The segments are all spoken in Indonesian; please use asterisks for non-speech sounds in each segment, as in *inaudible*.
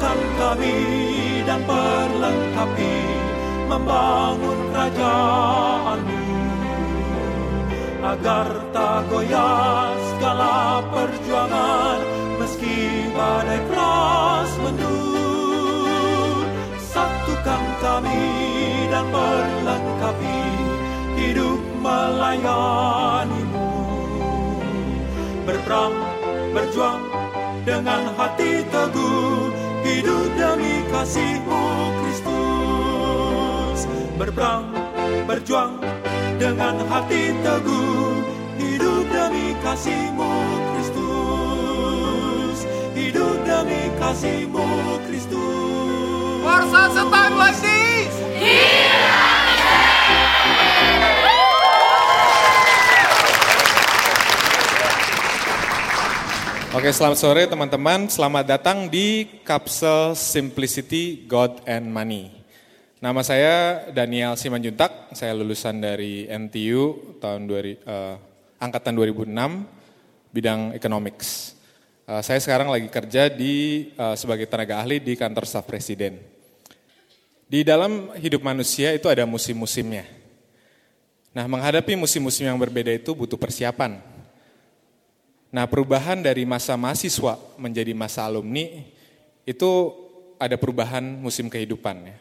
Satukan kami dan perlengkapi membangun kerajaanmu. Agar tak goyah segala perjuangan meski badai keras mendung satukan kami dan perlengkapi hidup melayanimu. Berperang berjuang dengan hati teguh hidup demi kasihmu Kristus. Berperang berjuang dengan hati teguh. Hidup demi kasihmu Kristus. Hidup demi kasihmu Kristus. Warsa setang like this. Oke, selamat sore teman-teman. Selamat datang di Kapsel Simplicity God and Money. Nama saya Daniel Simanjuntak. Saya lulusan dari NTU tahun 2000, eh, angkatan 2006 bidang economics. Eh, saya sekarang lagi kerja di eh, sebagai tenaga ahli di kantor staf presiden. Di dalam hidup manusia itu ada musim-musimnya. Nah, menghadapi musim-musim yang berbeda itu butuh persiapan. Nah, perubahan dari masa mahasiswa menjadi masa alumni itu ada perubahan musim kehidupan ya.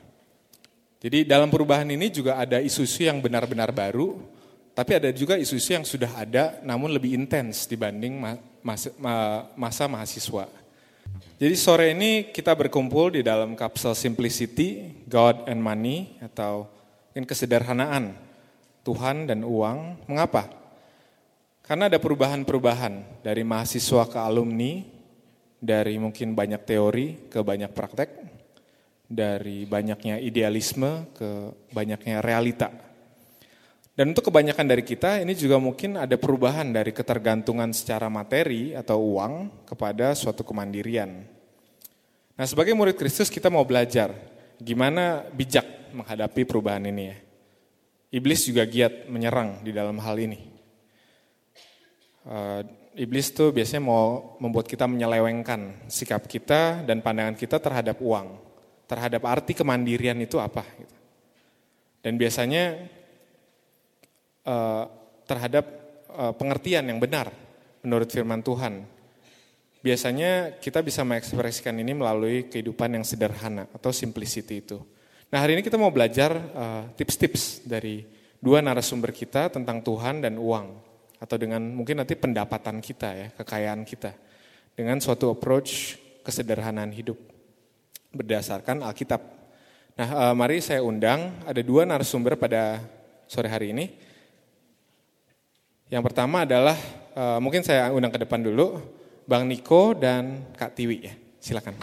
Jadi dalam perubahan ini juga ada isu-isu yang benar-benar baru, tapi ada juga isu-isu yang sudah ada namun lebih intens dibanding masa, mahasiswa. Jadi sore ini kita berkumpul di dalam kapsel Simplicity, God and Money atau mungkin kesederhanaan Tuhan dan uang. Mengapa? Karena ada perubahan-perubahan dari mahasiswa ke alumni, dari mungkin banyak teori ke banyak praktek, dari banyaknya idealisme ke banyaknya realita. Dan untuk kebanyakan dari kita, ini juga mungkin ada perubahan dari ketergantungan secara materi atau uang kepada suatu kemandirian. Nah sebagai murid Kristus kita mau belajar gimana bijak menghadapi perubahan ini ya. Iblis juga giat menyerang di dalam hal ini. Uh, iblis tuh biasanya mau membuat kita menyelewengkan sikap kita dan pandangan kita terhadap uang, terhadap arti kemandirian itu apa. Gitu. Dan biasanya uh, terhadap uh, pengertian yang benar menurut firman Tuhan. Biasanya kita bisa mengekspresikan ini melalui kehidupan yang sederhana atau simplicity itu. Nah hari ini kita mau belajar tips-tips uh, dari dua narasumber kita tentang Tuhan dan uang atau dengan mungkin nanti pendapatan kita ya, kekayaan kita dengan suatu approach kesederhanaan hidup berdasarkan Alkitab. Nah, eh, mari saya undang ada dua narasumber pada sore hari ini. Yang pertama adalah eh, mungkin saya undang ke depan dulu Bang Niko dan Kak Tiwi ya. Silakan.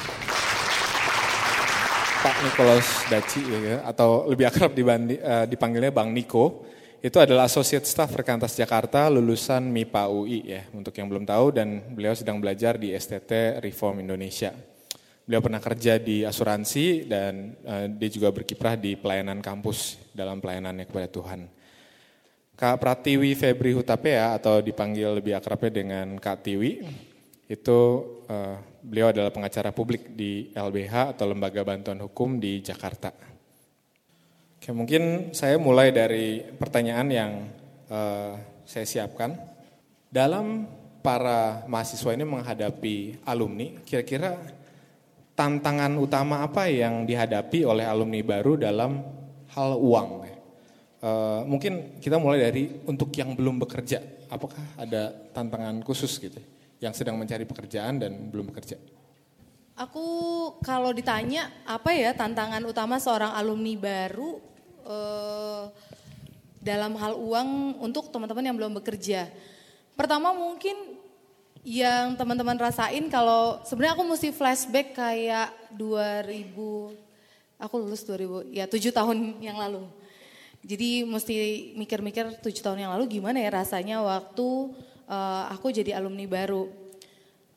Pak Nikolaus Daci ya, atau lebih akrab eh, dipanggilnya Bang Niko itu adalah Associate Staff Rekantas Jakarta lulusan MIPA UI ya, untuk yang belum tahu dan beliau sedang belajar di STT Reform Indonesia. Beliau pernah kerja di asuransi dan uh, dia juga berkiprah di pelayanan kampus dalam pelayanannya kepada Tuhan. Kak Pratiwi Febri Hutapea atau dipanggil lebih akrabnya dengan Kak Tiwi, itu uh, beliau adalah pengacara publik di LBH atau Lembaga Bantuan Hukum di Jakarta. Oke, mungkin saya mulai dari pertanyaan yang uh, saya siapkan. Dalam para mahasiswa ini menghadapi alumni, kira-kira tantangan utama apa yang dihadapi oleh alumni baru dalam hal uang? Uh, mungkin kita mulai dari untuk yang belum bekerja, apakah ada tantangan khusus gitu, yang sedang mencari pekerjaan dan belum bekerja? Aku kalau ditanya apa ya tantangan utama seorang alumni baru uh, dalam hal uang untuk teman-teman yang belum bekerja. Pertama mungkin yang teman-teman rasain kalau sebenarnya aku mesti flashback kayak 2000 aku lulus 2000 ya 7 tahun yang lalu. Jadi mesti mikir-mikir 7 tahun yang lalu gimana ya rasanya waktu uh, aku jadi alumni baru.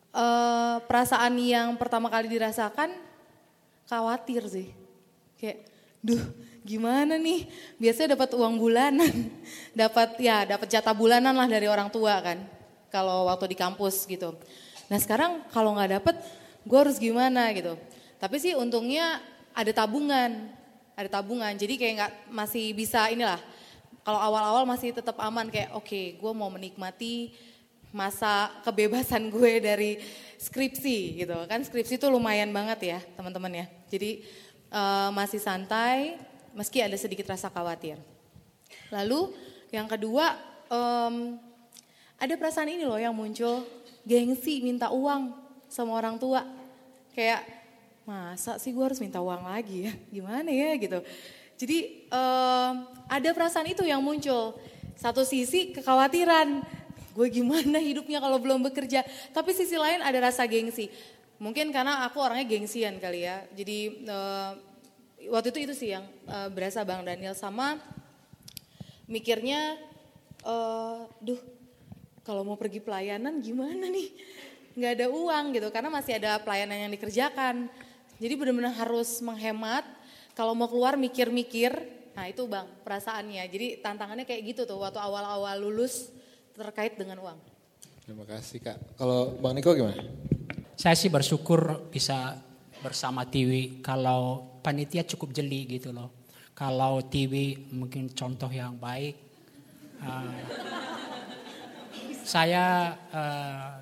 Uh, perasaan yang pertama kali dirasakan khawatir sih. Kayak duh gimana nih? Biasanya dapat uang bulanan. *laughs* Dapat ya dapat jatah bulanan lah dari orang tua kan kalau waktu di kampus gitu. Nah sekarang kalau nggak dapat gue harus gimana gitu. Tapi sih untungnya ada tabungan, ada tabungan. Jadi kayak nggak masih bisa inilah. Kalau awal-awal masih tetap aman kayak oke, okay, gue mau menikmati masa *laughs* kebebasan gue dari skripsi gitu. Kan skripsi itu lumayan banget ya teman-teman ya. Jadi uh, masih santai meski ada sedikit rasa khawatir. Lalu yang kedua um, ada perasaan ini loh yang muncul. Gengsi minta uang sama orang tua. Kayak masa sih gue harus minta uang lagi ya? Gimana ya? Gitu. Jadi um, ada perasaan itu yang muncul. Satu sisi kekhawatiran. Gue gimana *laughs* hidupnya kalau belum bekerja. Tapi sisi lain ada rasa gengsi. Mungkin karena aku orangnya gengsian kali ya. Jadi uh, waktu itu itu sih yang uh, berasa Bang Daniel sama mikirnya, uh, duh kalau mau pergi pelayanan gimana nih? Nggak ada uang gitu karena masih ada pelayanan yang dikerjakan. Jadi benar-benar harus menghemat. Kalau mau keluar mikir-mikir, nah itu bang perasaannya. Jadi tantangannya kayak gitu tuh waktu awal-awal lulus terkait dengan uang. Terima kasih Kak. Kalau Bang Niko gimana? Saya sih bersyukur bisa bersama TV kalau panitia cukup jeli gitu loh. Kalau TV mungkin contoh yang baik. Uh, saya uh,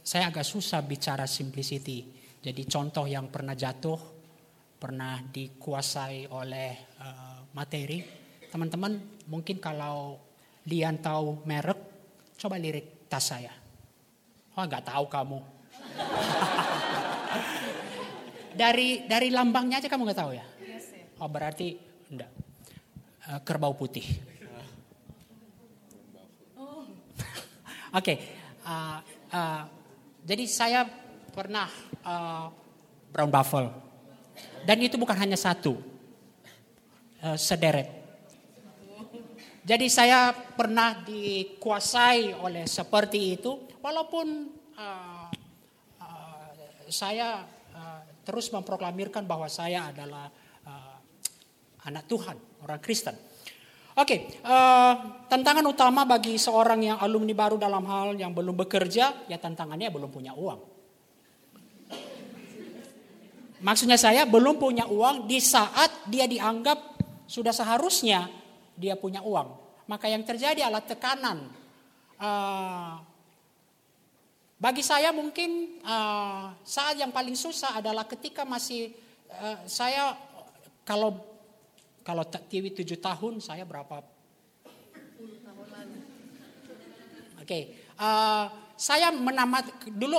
saya agak susah bicara simplicity. Jadi contoh yang pernah jatuh, pernah dikuasai oleh uh, materi. Teman-teman mungkin kalau Lian tahu merek, coba lirik tas saya. Oh nggak tahu kamu. *laughs* dari dari lambangnya aja kamu nggak tahu ya? Oh berarti enggak. Uh, kerbau putih. Oke, okay. uh, uh, jadi saya pernah uh, brown buffalo dan itu bukan hanya satu, uh, sederet jadi saya pernah dikuasai oleh seperti itu, walaupun uh, uh, saya uh, terus memproklamirkan bahwa saya adalah uh, anak Tuhan, orang Kristen. Oke, okay, uh, tantangan utama bagi seorang yang alumni baru dalam hal yang belum bekerja, ya tantangannya belum punya uang. Maksudnya saya belum punya uang di saat dia dianggap sudah seharusnya dia punya uang. Maka yang terjadi adalah tekanan. Uh, bagi saya mungkin uh, saat yang paling susah adalah ketika masih uh, saya kalau kalau TV 7 tahun saya berapa? Oke, okay. uh, saya menamat dulu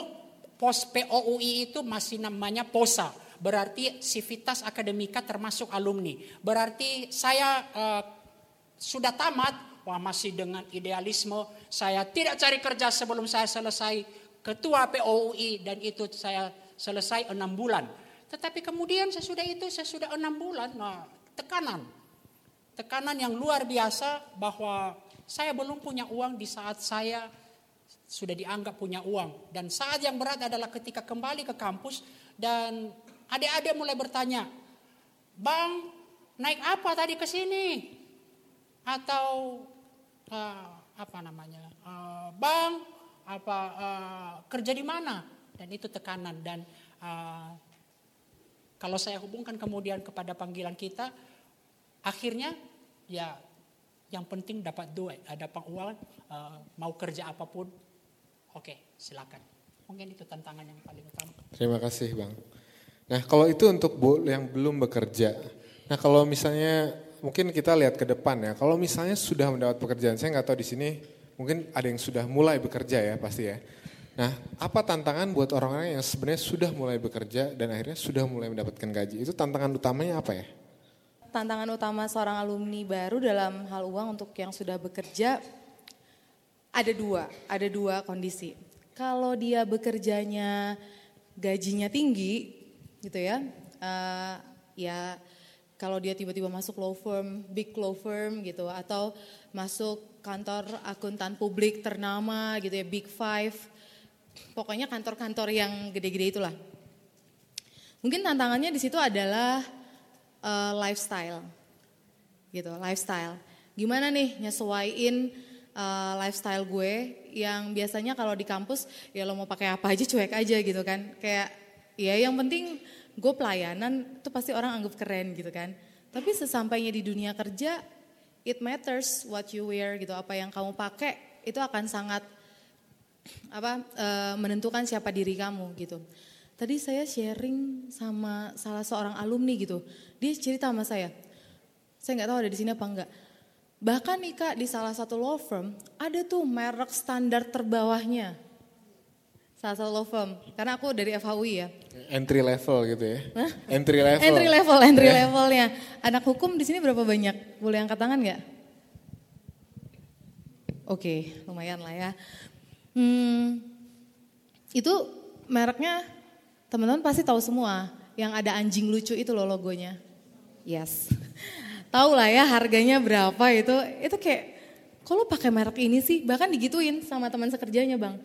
pos POUI itu masih namanya POSA, berarti Civitas Akademika termasuk alumni. Berarti saya uh, sudah tamat, wah masih dengan idealisme, saya tidak cari kerja sebelum saya selesai ketua POUI dan itu saya selesai enam bulan. Tetapi kemudian sesudah itu, saya sudah enam bulan, nah, tekanan. Tekanan yang luar biasa bahwa saya belum punya uang di saat saya sudah dianggap punya uang. Dan saat yang berat adalah ketika kembali ke kampus dan adik-adik mulai bertanya, Bang, naik apa tadi ke sini? atau uh, apa namanya uh, bank apa uh, kerja di mana. Dan itu tekanan. Dan uh, kalau saya hubungkan kemudian kepada panggilan kita akhirnya ya yang penting dapat duit. Dapat uang uh, mau kerja apa pun. Oke okay, silakan. Mungkin itu tantangan yang paling utama. Terima kasih bang. Nah kalau itu untuk yang belum bekerja. Nah kalau misalnya mungkin kita lihat ke depan ya. Kalau misalnya sudah mendapat pekerjaan, saya nggak tahu di sini mungkin ada yang sudah mulai bekerja ya pasti ya. Nah, apa tantangan buat orang-orang yang sebenarnya sudah mulai bekerja dan akhirnya sudah mulai mendapatkan gaji? Itu tantangan utamanya apa ya? Tantangan utama seorang alumni baru dalam hal uang untuk yang sudah bekerja ada dua, ada dua kondisi. Kalau dia bekerjanya gajinya tinggi, gitu ya, uh, ya kalau dia tiba-tiba masuk law firm, big law firm gitu, atau masuk kantor akuntan publik ternama gitu ya, big five, pokoknya kantor-kantor yang gede-gede itulah. Mungkin tantangannya di situ adalah uh, lifestyle, gitu, lifestyle. Gimana nih nyesuaiin uh, lifestyle gue yang biasanya kalau di kampus ya lo mau pakai apa aja cuek aja gitu kan, kayak ya yang penting gue pelayanan itu pasti orang anggap keren gitu kan. Tapi sesampainya di dunia kerja, it matters what you wear gitu. Apa yang kamu pakai itu akan sangat apa uh, menentukan siapa diri kamu gitu. Tadi saya sharing sama salah seorang alumni gitu. Dia cerita sama saya. Saya nggak tahu ada di sini apa enggak. Bahkan nih kak di salah satu law firm ada tuh merek standar terbawahnya. Salah satu law firm. Karena aku dari FHUI ya. Entry level gitu ya. Hah? Entry level. Entry level, entry levelnya. Anak hukum di sini berapa banyak? Boleh angkat tangan nggak? Oke, lumayan lah ya. Hmm, itu mereknya Teman-teman pasti tahu semua yang ada anjing lucu itu loh logonya. Yes. *laughs* tahu lah ya harganya berapa itu. Itu kayak kalau pakai merek ini sih bahkan digituin sama teman sekerjanya bang.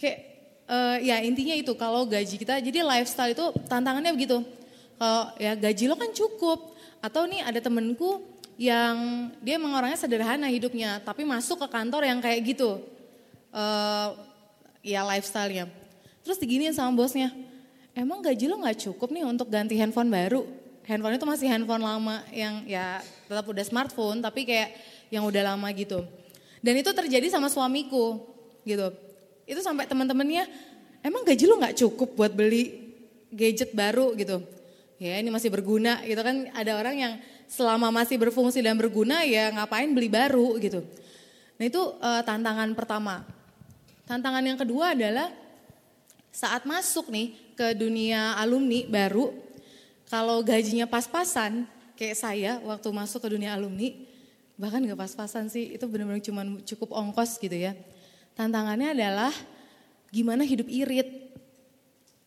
Kayak uh, ya intinya itu kalau gaji kita jadi lifestyle itu tantangannya begitu. Kalau ya gaji lo kan cukup atau nih ada temenku yang dia emang orangnya sederhana hidupnya tapi masuk ke kantor yang kayak gitu. Uh, ya lifestyle-nya. Terus diginiin sama bosnya, emang gaji lo nggak cukup nih untuk ganti handphone baru? Handphone itu masih handphone lama yang ya tetap udah smartphone tapi kayak yang udah lama gitu. Dan itu terjadi sama suamiku gitu. Itu sampai teman-temannya, emang gaji lo nggak cukup buat beli gadget baru gitu? Ya ini masih berguna gitu kan ada orang yang selama masih berfungsi dan berguna ya ngapain beli baru gitu. Nah itu uh, tantangan pertama. Tantangan yang kedua adalah saat masuk nih ke dunia alumni baru, kalau gajinya pas-pasan, kayak saya waktu masuk ke dunia alumni, bahkan gak pas-pasan sih, itu benar-benar cuma cukup ongkos gitu ya. Tantangannya adalah gimana hidup irit,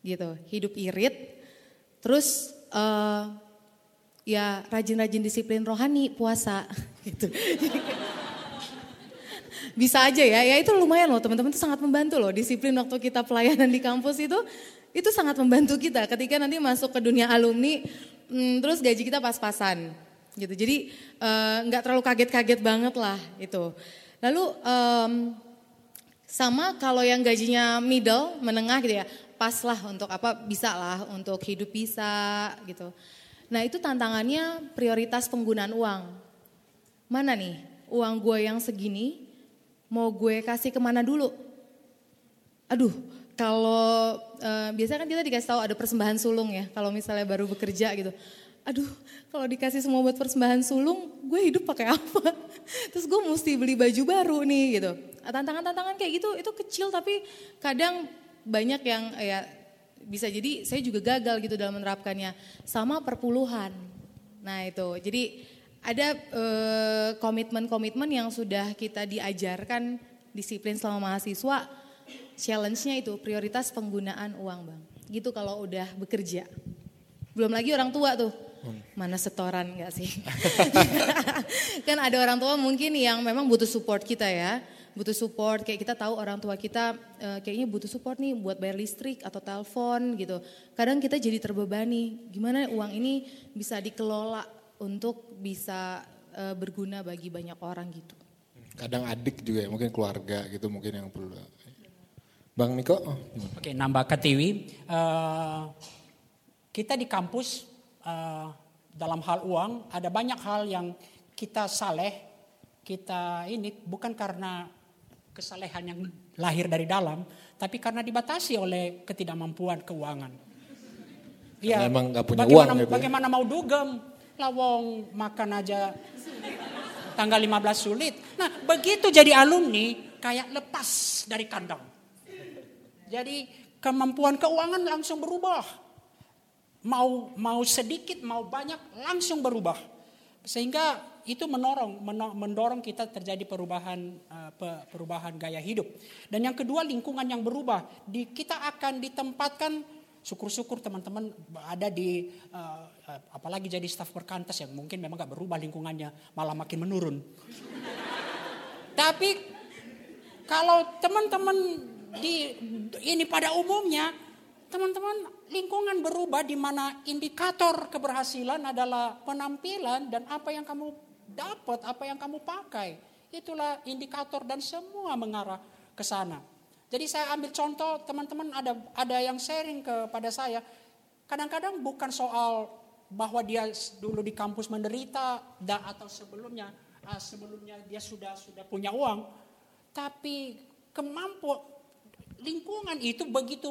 gitu, hidup irit, terus uh, ya rajin-rajin disiplin rohani, puasa, *laughs* gitu. Bisa aja ya, ya itu lumayan loh teman-teman itu sangat membantu loh disiplin waktu kita pelayanan di kampus itu itu sangat membantu kita ketika nanti masuk ke dunia alumni, hmm, terus gaji kita pas-pasan gitu. Jadi eh, nggak uh, terlalu kaget-kaget banget lah itu. Lalu um, sama kalau yang gajinya middle, menengah gitu ya, pas lah untuk apa bisa lah untuk hidup bisa gitu. Nah itu tantangannya prioritas penggunaan uang. Mana nih uang gue yang segini mau gue kasih ke mana dulu? Aduh kalau uh, biasanya kan kita dikasih tahu ada persembahan sulung ya, kalau misalnya baru bekerja gitu. Aduh, kalau dikasih semua buat persembahan sulung, gue hidup pakai apa? *laughs* Terus gue mesti beli baju baru nih gitu. Tantangan-tantangan kayak gitu itu kecil tapi kadang banyak yang ya bisa jadi saya juga gagal gitu dalam menerapkannya. Sama perpuluhan. Nah itu, jadi ada eh, komitmen-komitmen uh, yang sudah kita diajarkan disiplin selama mahasiswa challenge-nya itu prioritas penggunaan uang bang. Gitu kalau udah bekerja. Belum lagi orang tua tuh. Mana setoran gak sih? *laughs* *laughs* kan ada orang tua mungkin yang memang butuh support kita ya. Butuh support, kayak kita tahu orang tua kita uh, kayaknya butuh support nih buat bayar listrik atau telepon gitu. Kadang kita jadi terbebani, gimana uang ini bisa dikelola untuk bisa uh, berguna bagi banyak orang gitu. Kadang adik juga ya, mungkin keluarga gitu mungkin yang perlu. Bang Niko? Oh, Oke, nambah Katiwi. Uh, kita di kampus uh, dalam hal uang ada banyak hal yang kita saleh, kita ini bukan karena kesalehan yang lahir dari dalam, tapi karena dibatasi oleh ketidakmampuan keuangan. Ya, emang gak punya bagaimana, uang gitu ya? Bagaimana mau dugem? Lawong makan aja tanggal 15 sulit. Nah begitu jadi alumni kayak lepas dari kandang. Jadi kemampuan keuangan langsung berubah. Mau mau sedikit, mau banyak langsung berubah. Sehingga itu menorong mendorong kita terjadi perubahan eh, perubahan gaya hidup. Dan yang kedua lingkungan yang berubah. Di, kita akan ditempatkan syukur-syukur teman-teman ada di uh, apalagi jadi staf perkantas yang mungkin memang gak berubah lingkungannya malah makin menurun. Tapi kalau teman-teman di ini pada umumnya teman-teman lingkungan berubah di mana indikator keberhasilan adalah penampilan dan apa yang kamu dapat, apa yang kamu pakai. Itulah indikator dan semua mengarah ke sana. Jadi saya ambil contoh teman-teman ada ada yang sharing kepada saya. Kadang-kadang bukan soal bahwa dia dulu di kampus menderita atau sebelumnya uh, sebelumnya dia sudah sudah punya uang, tapi kemampuan lingkungan itu begitu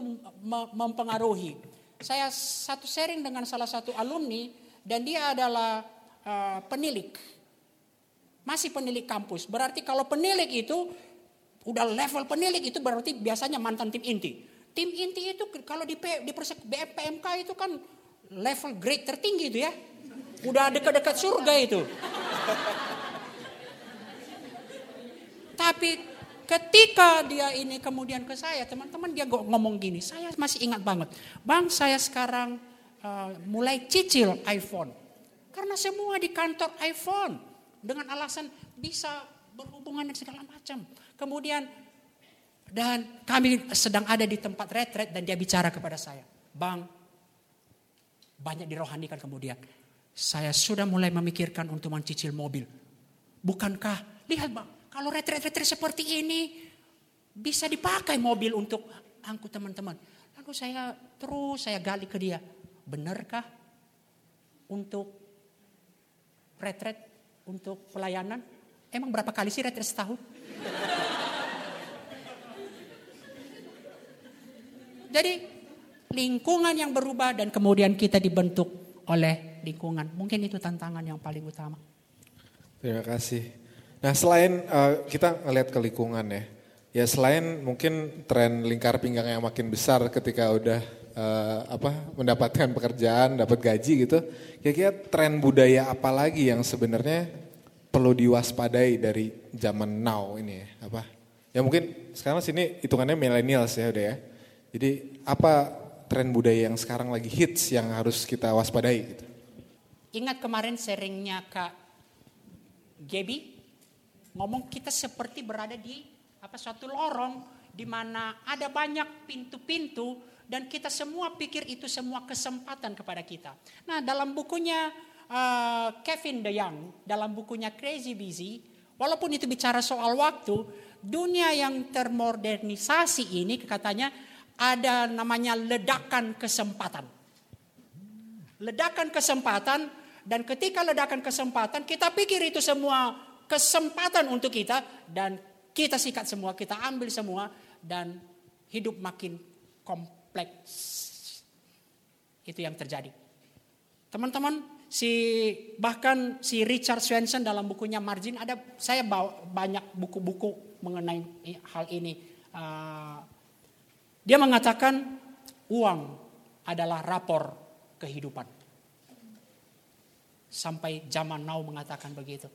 mempengaruhi. Saya satu sharing dengan salah satu alumni dan dia adalah uh, penilik. Masih penilik kampus. Berarti kalau penilik itu udah level penilik itu berarti biasanya mantan tim inti. Tim inti itu kalau di, P, di BMPMK itu kan level grade tertinggi itu ya. Udah dekat-dekat surga itu. Tapi ketika dia ini kemudian ke saya, teman-teman dia ngomong gini, saya masih ingat banget. Bang, saya sekarang uh, mulai cicil iPhone. Karena semua di kantor iPhone. Dengan alasan bisa berhubungan dan segala macam. Kemudian dan kami sedang ada di tempat retret dan dia bicara kepada saya. Bang, banyak dirohanikan kemudian. Saya sudah mulai memikirkan untuk mencicil mobil. Bukankah, lihat bang, kalau retret-retret seperti ini bisa dipakai mobil untuk angkut teman-teman. Lalu saya terus saya gali ke dia. Benarkah untuk retret, untuk pelayanan? Emang berapa kali sih retret setahun? *laughs* Jadi lingkungan yang berubah dan kemudian kita dibentuk oleh lingkungan. Mungkin itu tantangan yang paling utama. Terima kasih. Nah selain uh, kita ngelihat ke lingkungan ya, ya selain mungkin tren lingkar pinggang yang makin besar ketika udah uh, apa mendapatkan pekerjaan, dapat gaji gitu, kira-kira tren budaya apa lagi yang sebenarnya perlu diwaspadai dari zaman now ini ya? Apa? Ya mungkin sekarang sini hitungannya millennials ya udah ya. Jadi apa tren budaya yang sekarang lagi hits yang harus kita waspadai gitu? Ingat kemarin sharingnya Kak Gaby ngomong kita seperti berada di apa suatu lorong di mana ada banyak pintu-pintu dan kita semua pikir itu semua kesempatan kepada kita. Nah, dalam bukunya uh, Kevin DeYoung, dalam bukunya Crazy Busy, walaupun itu bicara soal waktu, dunia yang termodernisasi ini katanya ada namanya ledakan kesempatan. Ledakan kesempatan dan ketika ledakan kesempatan kita pikir itu semua kesempatan untuk kita dan kita sikat semua, kita ambil semua dan hidup makin kompleks. Itu yang terjadi. Teman-teman, si bahkan si Richard Swenson dalam bukunya Margin ada saya bawa banyak buku-buku mengenai hal ini. Uh, dia mengatakan uang adalah rapor kehidupan. Sampai zaman now mengatakan begitu.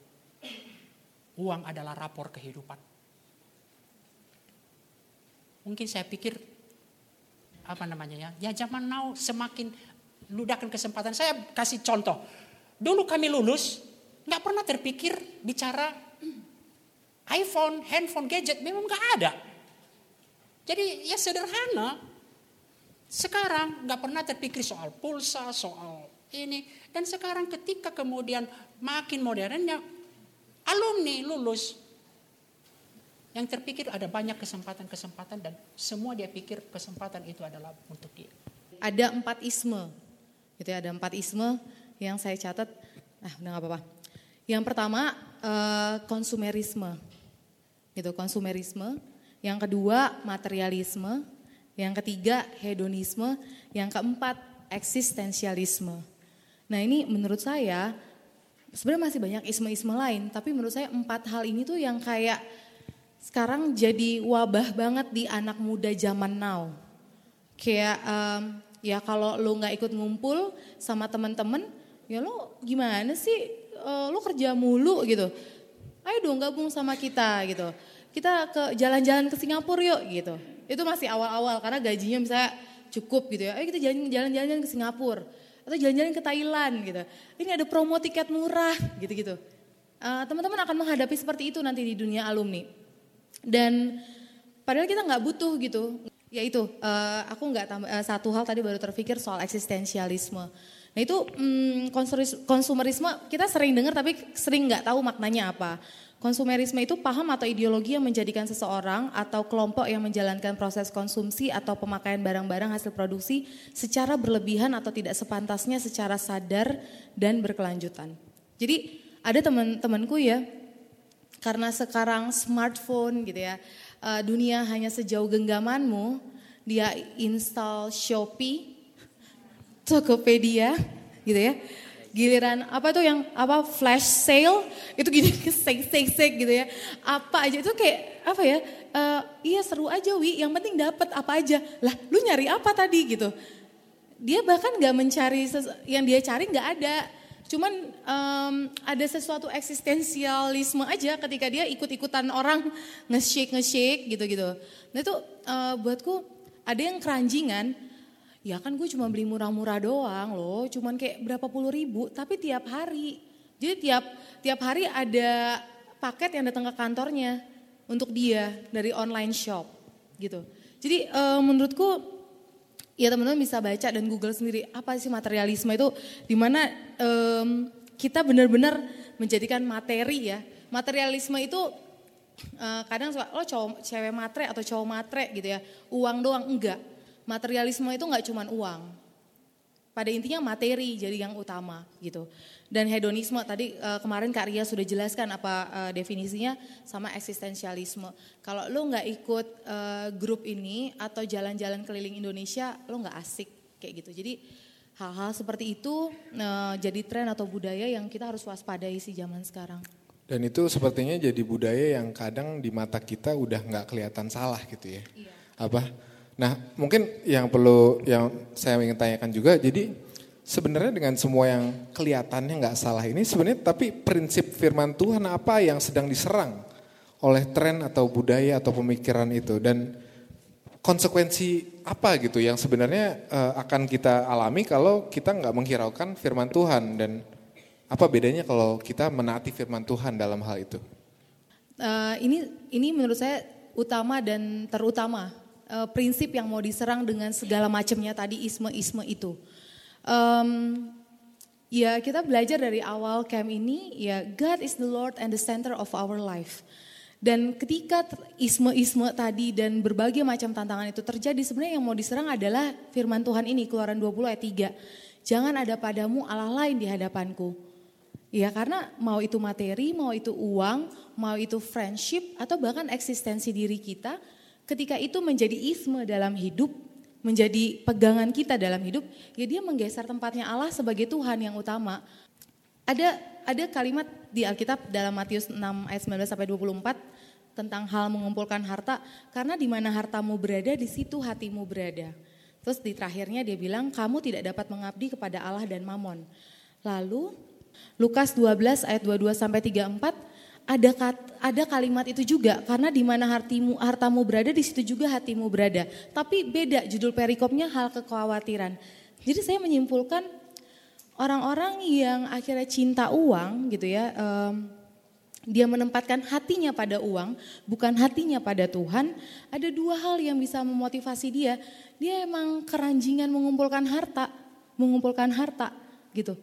Uang adalah rapor kehidupan. Mungkin saya pikir apa namanya ya? Ya zaman now semakin ludahkan kesempatan. Saya kasih contoh. Dulu kami lulus nggak pernah terpikir bicara iPhone, handphone, gadget memang nggak ada. Jadi ya sederhana. Sekarang nggak pernah terpikir soal pulsa, soal ini. Dan sekarang ketika kemudian makin modernnya, alumni lulus. Yang terpikir ada banyak kesempatan-kesempatan dan semua dia pikir kesempatan itu adalah untuk dia. Ada empat isme, gitu ya, ada empat isme yang saya catat. Ah, udah nggak apa-apa. Yang pertama eh, konsumerisme, gitu konsumerisme yang kedua materialisme, yang ketiga hedonisme, yang keempat eksistensialisme. Nah ini menurut saya sebenarnya masih banyak isme-isme lain, tapi menurut saya empat hal ini tuh yang kayak sekarang jadi wabah banget di anak muda zaman now. Kayak um, ya kalau lo nggak ikut ngumpul sama teman-teman, ya lo gimana sih? Uh, lo kerja mulu gitu. Ayo dong gabung sama kita gitu kita ke jalan-jalan ke Singapura yuk gitu. Itu masih awal-awal karena gajinya misalnya cukup gitu ya. Ayo kita jalan-jalan ke Singapura atau jalan-jalan ke Thailand gitu. Ini ada promo tiket murah gitu-gitu. Uh, teman-teman akan menghadapi seperti itu nanti di dunia alumni. Dan padahal kita nggak butuh gitu. Ya itu, uh, aku nggak uh, satu hal tadi baru terpikir soal eksistensialisme. Nah itu hmm, konsumerisme kita sering dengar tapi sering nggak tahu maknanya apa. Konsumerisme itu paham atau ideologi yang menjadikan seseorang atau kelompok yang menjalankan proses konsumsi atau pemakaian barang-barang hasil produksi secara berlebihan atau tidak sepantasnya secara sadar dan berkelanjutan. Jadi ada teman-temanku ya, karena sekarang smartphone gitu ya, uh, dunia hanya sejauh genggamanmu, dia install Shopee, Tokopedia, gitu ya. Giliran apa tuh yang apa flash sale itu gini *laughs* sek sek sek gitu ya. Apa aja itu kayak apa ya? Uh, iya seru aja wi. Yang penting dapat apa aja. Lah lu nyari apa tadi gitu? Dia bahkan nggak mencari yang dia cari nggak ada Cuman um, ada sesuatu eksistensialisme aja ketika dia ikut-ikutan orang nge-shake nge-shake gitu-gitu. Nah itu uh, buatku ada yang keranjingan, ya kan gue cuma beli murah-murah doang loh, cuman kayak berapa puluh ribu, tapi tiap hari. Jadi tiap tiap hari ada paket yang datang ke kantornya untuk dia dari online shop gitu. Jadi uh, menurutku ya teman-teman bisa baca dan Google sendiri apa sih materialisme itu di mana um, kita benar-benar menjadikan materi ya materialisme itu uh, kadang suka lo cowok cewek matre atau cowok matre gitu ya uang doang enggak materialisme itu enggak cuma uang pada intinya materi jadi yang utama gitu dan hedonisme tadi uh, kemarin Kak Ria sudah jelaskan apa uh, definisinya sama eksistensialisme. Kalau lo nggak ikut uh, grup ini atau jalan-jalan keliling Indonesia, lo nggak asik kayak gitu. Jadi hal-hal seperti itu uh, jadi tren atau budaya yang kita harus waspadai sih zaman sekarang. Dan itu sepertinya jadi budaya yang kadang di mata kita udah nggak kelihatan salah gitu ya. Iya. Apa? Nah mungkin yang perlu yang saya ingin tanyakan juga, jadi sebenarnya dengan semua yang kelihatannya nggak salah ini sebenarnya tapi prinsip firman Tuhan apa yang sedang diserang oleh tren atau budaya atau pemikiran itu? Dan konsekuensi apa gitu yang sebenarnya uh, akan kita alami kalau kita nggak menghiraukan firman Tuhan? Dan apa bedanya kalau kita menaati firman Tuhan dalam hal itu? Uh, ini ini menurut saya utama dan terutama uh, prinsip yang mau diserang dengan segala macamnya tadi isme-isme itu. Um, ya kita belajar dari awal camp ini ya God is the Lord and the center of our life. Dan ketika isme-isme tadi dan berbagai macam tantangan itu terjadi sebenarnya yang mau diserang adalah firman Tuhan ini keluaran 20 ayat 3. Jangan ada padamu Allah lain di hadapanku. Ya karena mau itu materi, mau itu uang, mau itu friendship atau bahkan eksistensi diri kita ketika itu menjadi isme dalam hidup menjadi pegangan kita dalam hidup, ya dia menggeser tempatnya Allah sebagai Tuhan yang utama. Ada ada kalimat di Alkitab dalam Matius 6 ayat 19 sampai 24 tentang hal mengumpulkan harta, karena di mana hartamu berada, di situ hatimu berada. Terus di terakhirnya dia bilang, kamu tidak dapat mengabdi kepada Allah dan Mamon. Lalu Lukas 12 ayat 22 sampai 34 ada ada kalimat itu juga karena di mana hartimu hartamu berada di situ juga hatimu berada. Tapi beda judul perikopnya hal kekhawatiran. Jadi saya menyimpulkan orang-orang yang akhirnya cinta uang gitu ya, um, dia menempatkan hatinya pada uang, bukan hatinya pada Tuhan. Ada dua hal yang bisa memotivasi dia. Dia emang keranjingan mengumpulkan harta, mengumpulkan harta gitu.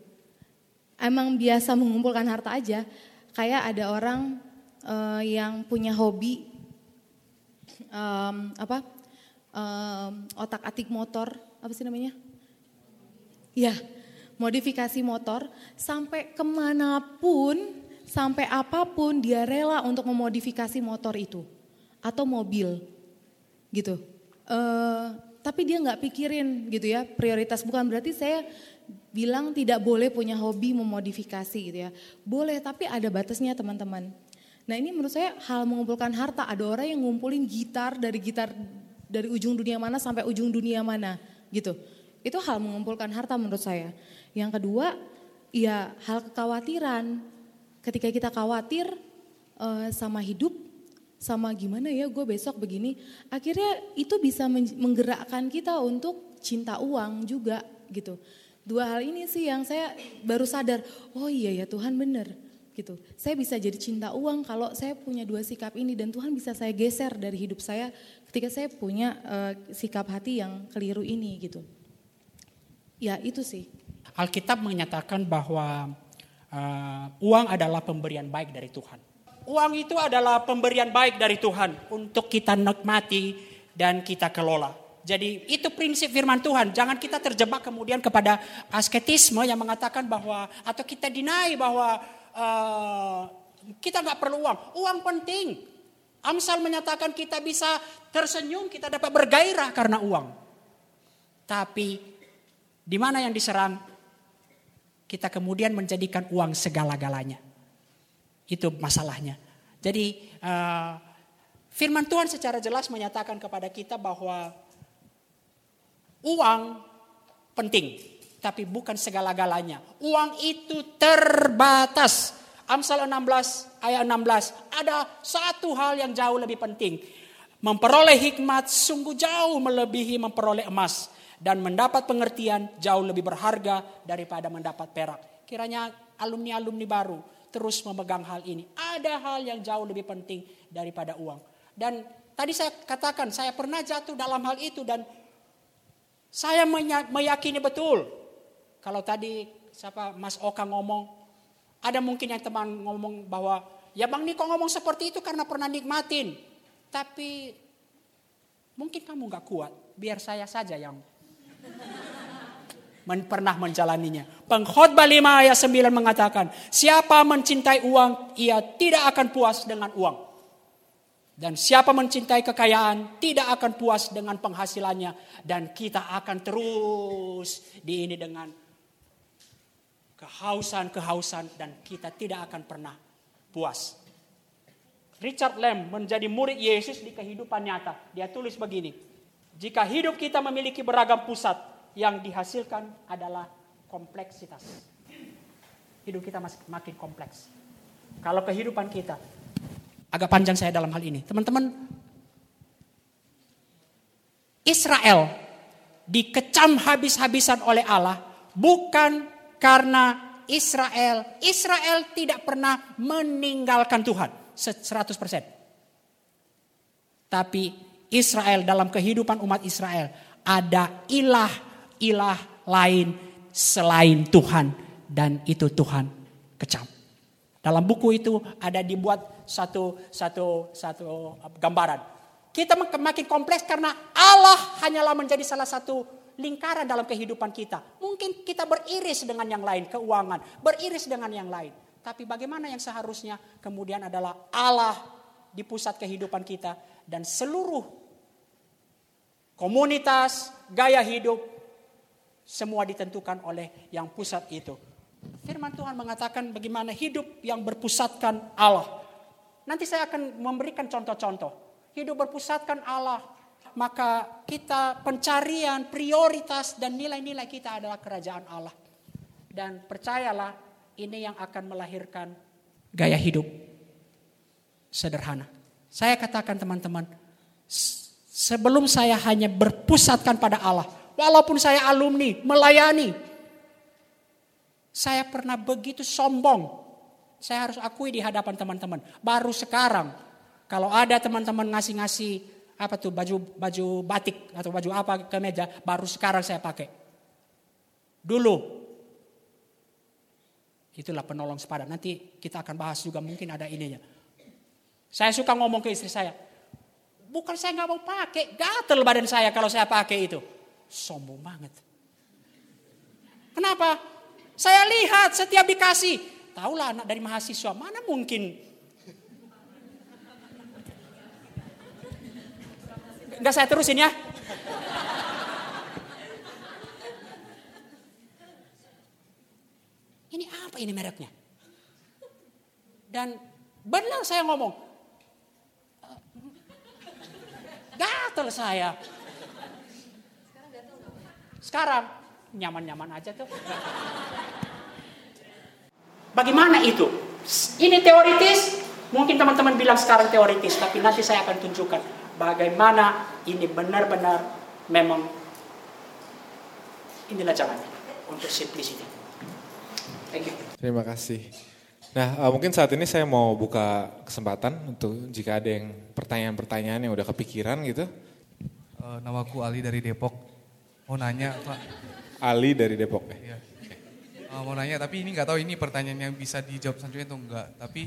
Emang biasa mengumpulkan harta aja kayak ada orang uh, yang punya hobi um, apa um, otak atik motor apa sih namanya? Ya modifikasi motor sampai ke mana pun sampai apa pun dia rela untuk memodifikasi motor itu atau mobil gitu. Uh, tapi dia nggak pikirin gitu ya prioritas bukan berarti saya bilang tidak boleh punya hobi memodifikasi gitu ya. Boleh tapi ada batasnya teman-teman. Nah ini menurut saya hal mengumpulkan harta. Ada orang yang ngumpulin gitar dari gitar dari ujung dunia mana sampai ujung dunia mana gitu. Itu hal mengumpulkan harta menurut saya. Yang kedua ya hal kekhawatiran. Ketika kita khawatir uh, sama hidup, sama gimana ya gue besok begini. Akhirnya itu bisa menggerakkan kita untuk cinta uang juga gitu. Dua hal ini sih yang saya baru sadar, oh iya ya Tuhan benar gitu. Saya bisa jadi cinta uang kalau saya punya dua sikap ini dan Tuhan bisa saya geser dari hidup saya ketika saya punya uh, sikap hati yang keliru ini gitu. Ya itu sih. Alkitab menyatakan bahwa uh, uang adalah pemberian baik dari Tuhan. Uang itu adalah pemberian baik dari Tuhan untuk kita nikmati dan kita kelola. Jadi itu prinsip firman Tuhan. Jangan kita terjebak kemudian kepada asketisme yang mengatakan bahwa atau kita dinai bahwa uh, kita nggak perlu uang. Uang penting. Amsal menyatakan kita bisa tersenyum, kita dapat bergairah karena uang. Tapi di mana yang diserang? Kita kemudian menjadikan uang segala-galanya. Itu masalahnya. Jadi uh, firman Tuhan secara jelas menyatakan kepada kita bahwa Uang penting, tapi bukan segala-galanya. Uang itu terbatas. Amsal 16 ayat 16 ada satu hal yang jauh lebih penting. Memperoleh hikmat sungguh jauh melebihi memperoleh emas dan mendapat pengertian jauh lebih berharga daripada mendapat perak. Kiranya alumni-alumni baru terus memegang hal ini. Ada hal yang jauh lebih penting daripada uang. Dan tadi saya katakan saya pernah jatuh dalam hal itu dan saya meyakini betul. Kalau tadi siapa Mas Oka ngomong, ada mungkin yang teman ngomong bahwa ya Bang Niko ngomong seperti itu karena pernah nikmatin. Tapi mungkin kamu nggak kuat, biar saya saja yang *laughs* men pernah menjalaninya. Pengkhotbah 5 ayat 9 mengatakan, siapa mencintai uang, ia tidak akan puas dengan uang. Dan siapa mencintai kekayaan tidak akan puas dengan penghasilannya. Dan kita akan terus di ini dengan kehausan-kehausan dan kita tidak akan pernah puas. Richard Lamb menjadi murid Yesus di kehidupan nyata. Dia tulis begini. Jika hidup kita memiliki beragam pusat, yang dihasilkan adalah kompleksitas. Hidup kita makin kompleks. Kalau kehidupan kita Agak panjang saya dalam hal ini. Teman-teman, Israel dikecam habis-habisan oleh Allah bukan karena Israel, Israel tidak pernah meninggalkan Tuhan 100%. Tapi Israel dalam kehidupan umat Israel ada ilah-ilah lain selain Tuhan dan itu Tuhan kecam. Dalam buku itu ada dibuat satu satu satu gambaran. Kita makin kompleks karena Allah hanyalah menjadi salah satu lingkaran dalam kehidupan kita. Mungkin kita beriris dengan yang lain, keuangan, beriris dengan yang lain. Tapi bagaimana yang seharusnya kemudian adalah Allah di pusat kehidupan kita dan seluruh komunitas, gaya hidup semua ditentukan oleh yang pusat itu. Firman Tuhan mengatakan bagaimana hidup yang berpusatkan Allah. Nanti saya akan memberikan contoh-contoh. Hidup berpusatkan Allah. Maka kita pencarian, prioritas dan nilai-nilai kita adalah kerajaan Allah. Dan percayalah ini yang akan melahirkan gaya hidup sederhana. Saya katakan teman-teman, sebelum saya hanya berpusatkan pada Allah, walaupun saya alumni, melayani, saya pernah begitu sombong saya harus akui di hadapan teman-teman. Baru sekarang kalau ada teman-teman ngasih-ngasih apa tuh baju baju batik atau baju apa ke meja, baru sekarang saya pakai. Dulu itulah penolong sepadan. Nanti kita akan bahas juga mungkin ada ininya. Saya suka ngomong ke istri saya, bukan saya nggak mau pakai, gatel badan saya kalau saya pakai itu. Sombong banget. Kenapa? Saya lihat setiap dikasih, Tahulah anak dari mahasiswa, mana mungkin. Enggak saya terusin ya. Ini apa ini mereknya? Dan benar saya ngomong. Gatel saya. Sekarang nyaman-nyaman aja tuh. Bagaimana itu? Ini teoritis, mungkin teman-teman bilang sekarang teoritis, tapi nanti saya akan tunjukkan bagaimana ini benar-benar memang inilah jalannya untuk simplicity. Thank you. Terima kasih. Nah, uh, mungkin saat ini saya mau buka kesempatan untuk jika ada yang pertanyaan-pertanyaan yang udah kepikiran gitu. Uh, namaku Ali dari Depok. Mau nanya, Pak. Ali dari Depok ya. Uh, mau nanya tapi ini nggak tahu ini pertanyaan yang bisa dijawab selanjutnya atau enggak. Tapi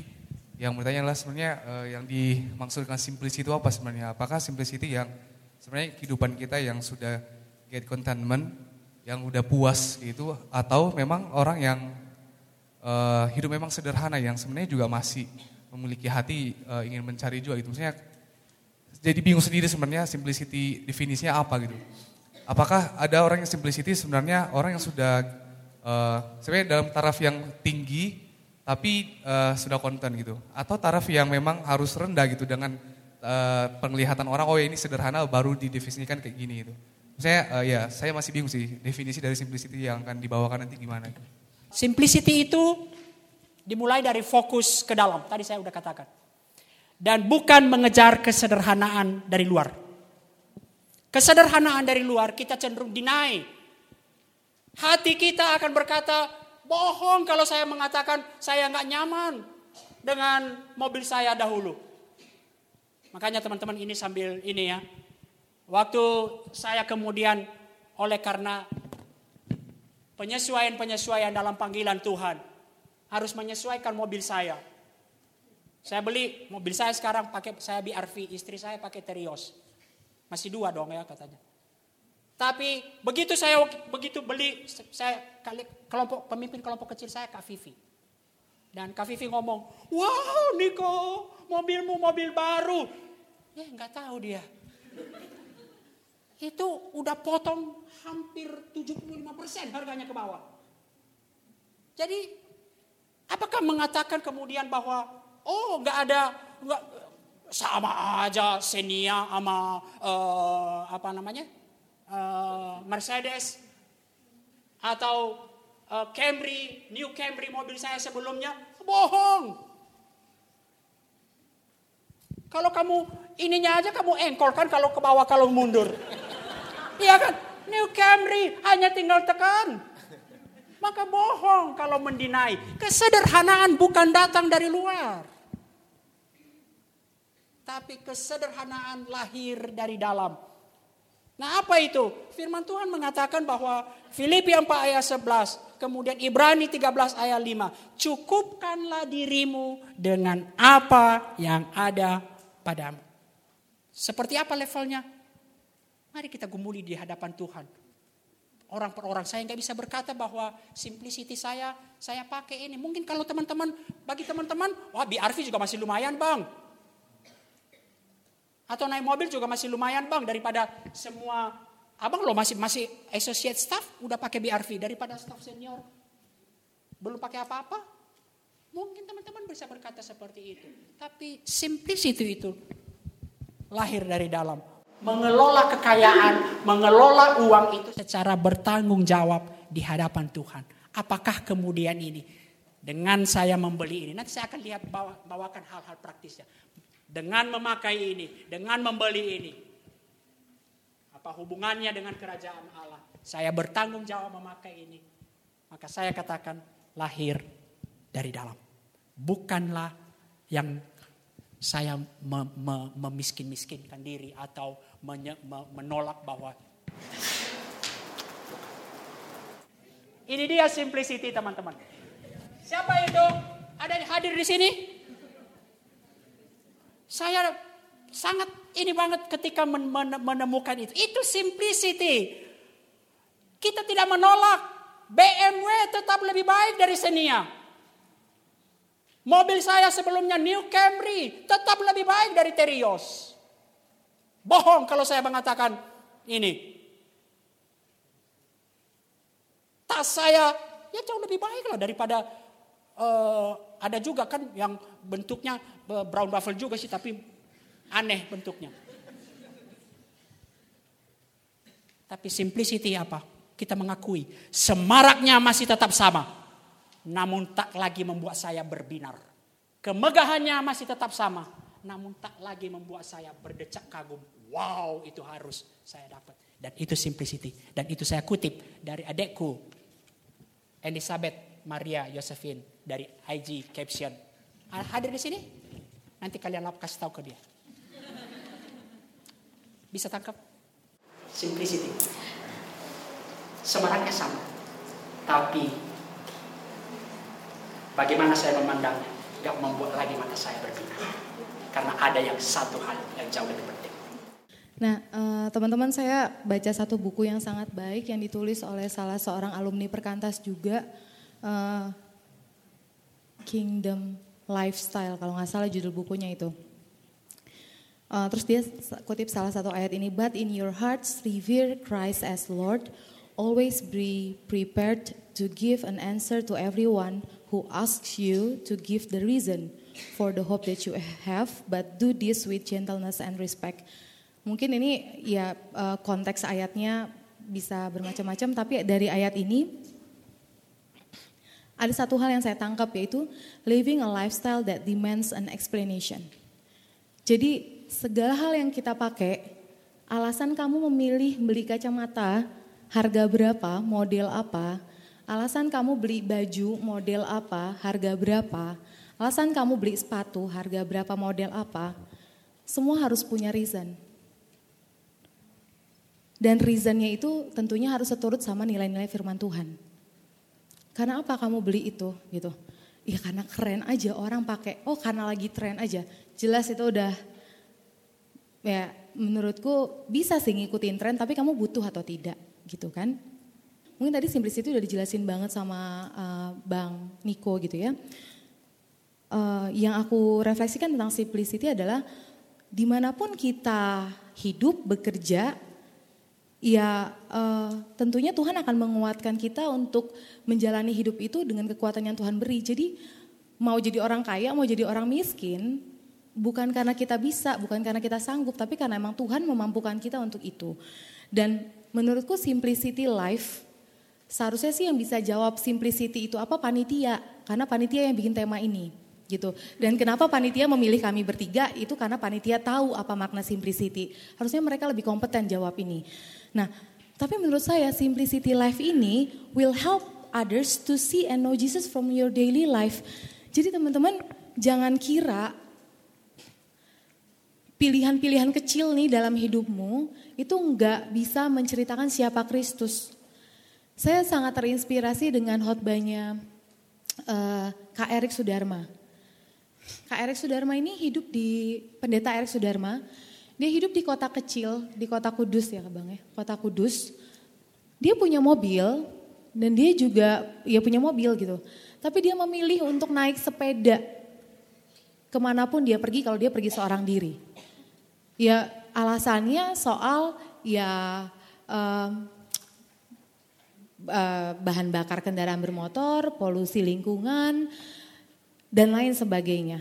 yang bertanya adalah sebenarnya uh, yang dimaksudkan simplicity itu apa sebenarnya? Apakah simplicity yang sebenarnya kehidupan kita yang sudah get contentment, yang udah puas gitu, atau memang orang yang uh, hidup memang sederhana yang sebenarnya juga masih memiliki hati uh, ingin mencari juga gitu. Maksudnya jadi bingung sendiri sebenarnya simplicity definisinya apa gitu. Apakah ada orang yang simplicity sebenarnya orang yang sudah uh, sebenarnya dalam taraf yang tinggi tapi uh, sudah konten gitu atau taraf yang memang harus rendah gitu dengan uh, penglihatan orang oh ya ini sederhana baru didefinisikan kayak gini gitu. Saya uh, ya saya masih bingung sih definisi dari simplicity yang akan dibawakan nanti gimana. Simplicity itu dimulai dari fokus ke dalam. Tadi saya udah katakan. Dan bukan mengejar kesederhanaan dari luar. Kesederhanaan dari luar kita cenderung deny. Hati kita akan berkata, Bohong kalau saya mengatakan saya nggak nyaman dengan mobil saya dahulu. Makanya teman-teman ini sambil ini ya. Waktu saya kemudian oleh karena penyesuaian-penyesuaian dalam panggilan Tuhan harus menyesuaikan mobil saya. Saya beli mobil saya sekarang pakai saya BRV, istri saya pakai Terios. Masih dua dong ya katanya. Tapi begitu saya begitu beli saya kelompok pemimpin kelompok kecil saya Kak Vivi. Dan Kak Vivi ngomong, "Wow, Niko, mobilmu mobil baru." Ya, nggak tahu dia. Itu udah potong hampir 75% harganya ke bawah. Jadi apakah mengatakan kemudian bahwa oh nggak ada nggak sama aja Xenia sama uh, apa namanya uh, Mercedes atau uh, Camry, New Camry mobil saya sebelumnya, bohong. Kalau kamu ininya aja kamu engkol kan kalau ke bawah kalau mundur. Iya kan? New Camry hanya tinggal tekan. Maka bohong kalau mendinai. Kesederhanaan bukan datang dari luar. Tapi kesederhanaan lahir dari dalam. Nah apa itu? Firman Tuhan mengatakan bahwa Filipi 4 ayat 11, kemudian Ibrani 13 ayat 5. Cukupkanlah dirimu dengan apa yang ada padamu. Seperti apa levelnya? Mari kita gumuli di hadapan Tuhan. Orang per orang saya nggak bisa berkata bahwa simplicity saya saya pakai ini. Mungkin kalau teman-teman bagi teman-teman, wah BRV juga masih lumayan bang. Atau naik mobil juga masih lumayan bang daripada semua abang lo masih masih associate staff udah pakai BRV daripada staff senior belum pakai apa-apa. Mungkin teman-teman bisa berkata seperti itu. Tapi simplicity itu lahir dari dalam. Mengelola kekayaan, mengelola uang itu secara bertanggung jawab di hadapan Tuhan. Apakah kemudian ini dengan saya membeli ini, nanti saya akan lihat bawa, bawakan hal-hal praktisnya dengan memakai ini, dengan membeli ini. Apa hubungannya dengan kerajaan Allah? Saya bertanggung jawab memakai ini. Maka saya katakan lahir dari dalam. Bukanlah yang saya me, me, memiskin-miskinkan diri atau menye, me, menolak bahwa ini dia simplicity teman-teman. Siapa itu? Ada hadir di sini? Saya sangat ini banget ketika menemukan itu. Itu simplicity. Kita tidak menolak. BMW tetap lebih baik dari Xenia. Mobil saya sebelumnya New Camry tetap lebih baik dari Terios. Bohong kalau saya mengatakan ini. Tas saya ya jauh lebih baik lah daripada uh, ada juga kan yang bentuknya brown buffalo juga sih tapi aneh bentuknya. Tapi simplicity apa? Kita mengakui semaraknya masih tetap sama. Namun tak lagi membuat saya berbinar. Kemegahannya masih tetap sama. Namun tak lagi membuat saya berdecak kagum. Wow itu harus saya dapat. Dan itu simplicity. Dan itu saya kutip dari adekku Elizabeth Maria Josephine dari IG caption. Hadir di sini? Nanti kalian lap kasih tahu ke dia. Bisa tangkap? Simplicity. Semaraknya sama. Tapi Bagaimana saya memandangnya? Gak membuat lagi mata saya berbinar. Karena ada yang satu hal yang jauh lebih penting. Nah, eh, teman-teman saya baca satu buku yang sangat baik yang ditulis oleh salah seorang alumni Perkantas juga, eh, Kingdom Lifestyle kalau nggak salah judul bukunya itu. Uh, terus dia kutip salah satu ayat ini, but in your hearts revere Christ as Lord, always be prepared to give an answer to everyone who asks you to give the reason for the hope that you have, but do this with gentleness and respect. Mungkin ini ya uh, konteks ayatnya bisa bermacam-macam, tapi dari ayat ini ada satu hal yang saya tangkap yaitu living a lifestyle that demands an explanation. Jadi segala hal yang kita pakai, alasan kamu memilih beli kacamata, harga berapa, model apa, alasan kamu beli baju, model apa, harga berapa, alasan kamu beli sepatu, harga berapa, model apa, semua harus punya reason. Dan reasonnya itu tentunya harus seturut sama nilai-nilai firman Tuhan. Karena apa kamu beli itu gitu? Ya karena keren aja orang pakai. Oh karena lagi tren aja. Jelas itu udah ya menurutku bisa sih ngikutin tren tapi kamu butuh atau tidak gitu kan. Mungkin tadi simplicity udah dijelasin banget sama uh, Bang Niko gitu ya. Uh, yang aku refleksikan tentang simplicity adalah di mana pun kita hidup, bekerja, ya uh, tentunya Tuhan akan menguatkan kita untuk menjalani hidup itu dengan kekuatan yang Tuhan beri. Jadi mau jadi orang kaya, mau jadi orang miskin, bukan karena kita bisa, bukan karena kita sanggup, tapi karena emang Tuhan memampukan kita untuk itu. Dan menurutku simplicity life, seharusnya sih yang bisa jawab simplicity itu apa panitia, karena panitia yang bikin tema ini gitu. Dan kenapa panitia memilih kami bertiga itu karena panitia tahu apa makna simplicity. Harusnya mereka lebih kompeten jawab ini. Nah, tapi menurut saya simplicity life ini will help others to see and know Jesus from your daily life. Jadi teman-teman jangan kira pilihan-pilihan kecil nih dalam hidupmu itu nggak bisa menceritakan siapa Kristus. Saya sangat terinspirasi dengan khotbahnya uh, Kak Erik Sudarma. Kak Erik Sudarma ini hidup di pendeta Erik Sudarma. Dia hidup di kota kecil, di kota Kudus ya bang ya, kota Kudus. Dia punya mobil dan dia juga ya punya mobil gitu. Tapi dia memilih untuk naik sepeda ke mana pun dia pergi kalau dia pergi seorang diri. Ya alasannya soal ya uh, bahan bakar kendaraan bermotor, polusi lingkungan, dan lain sebagainya.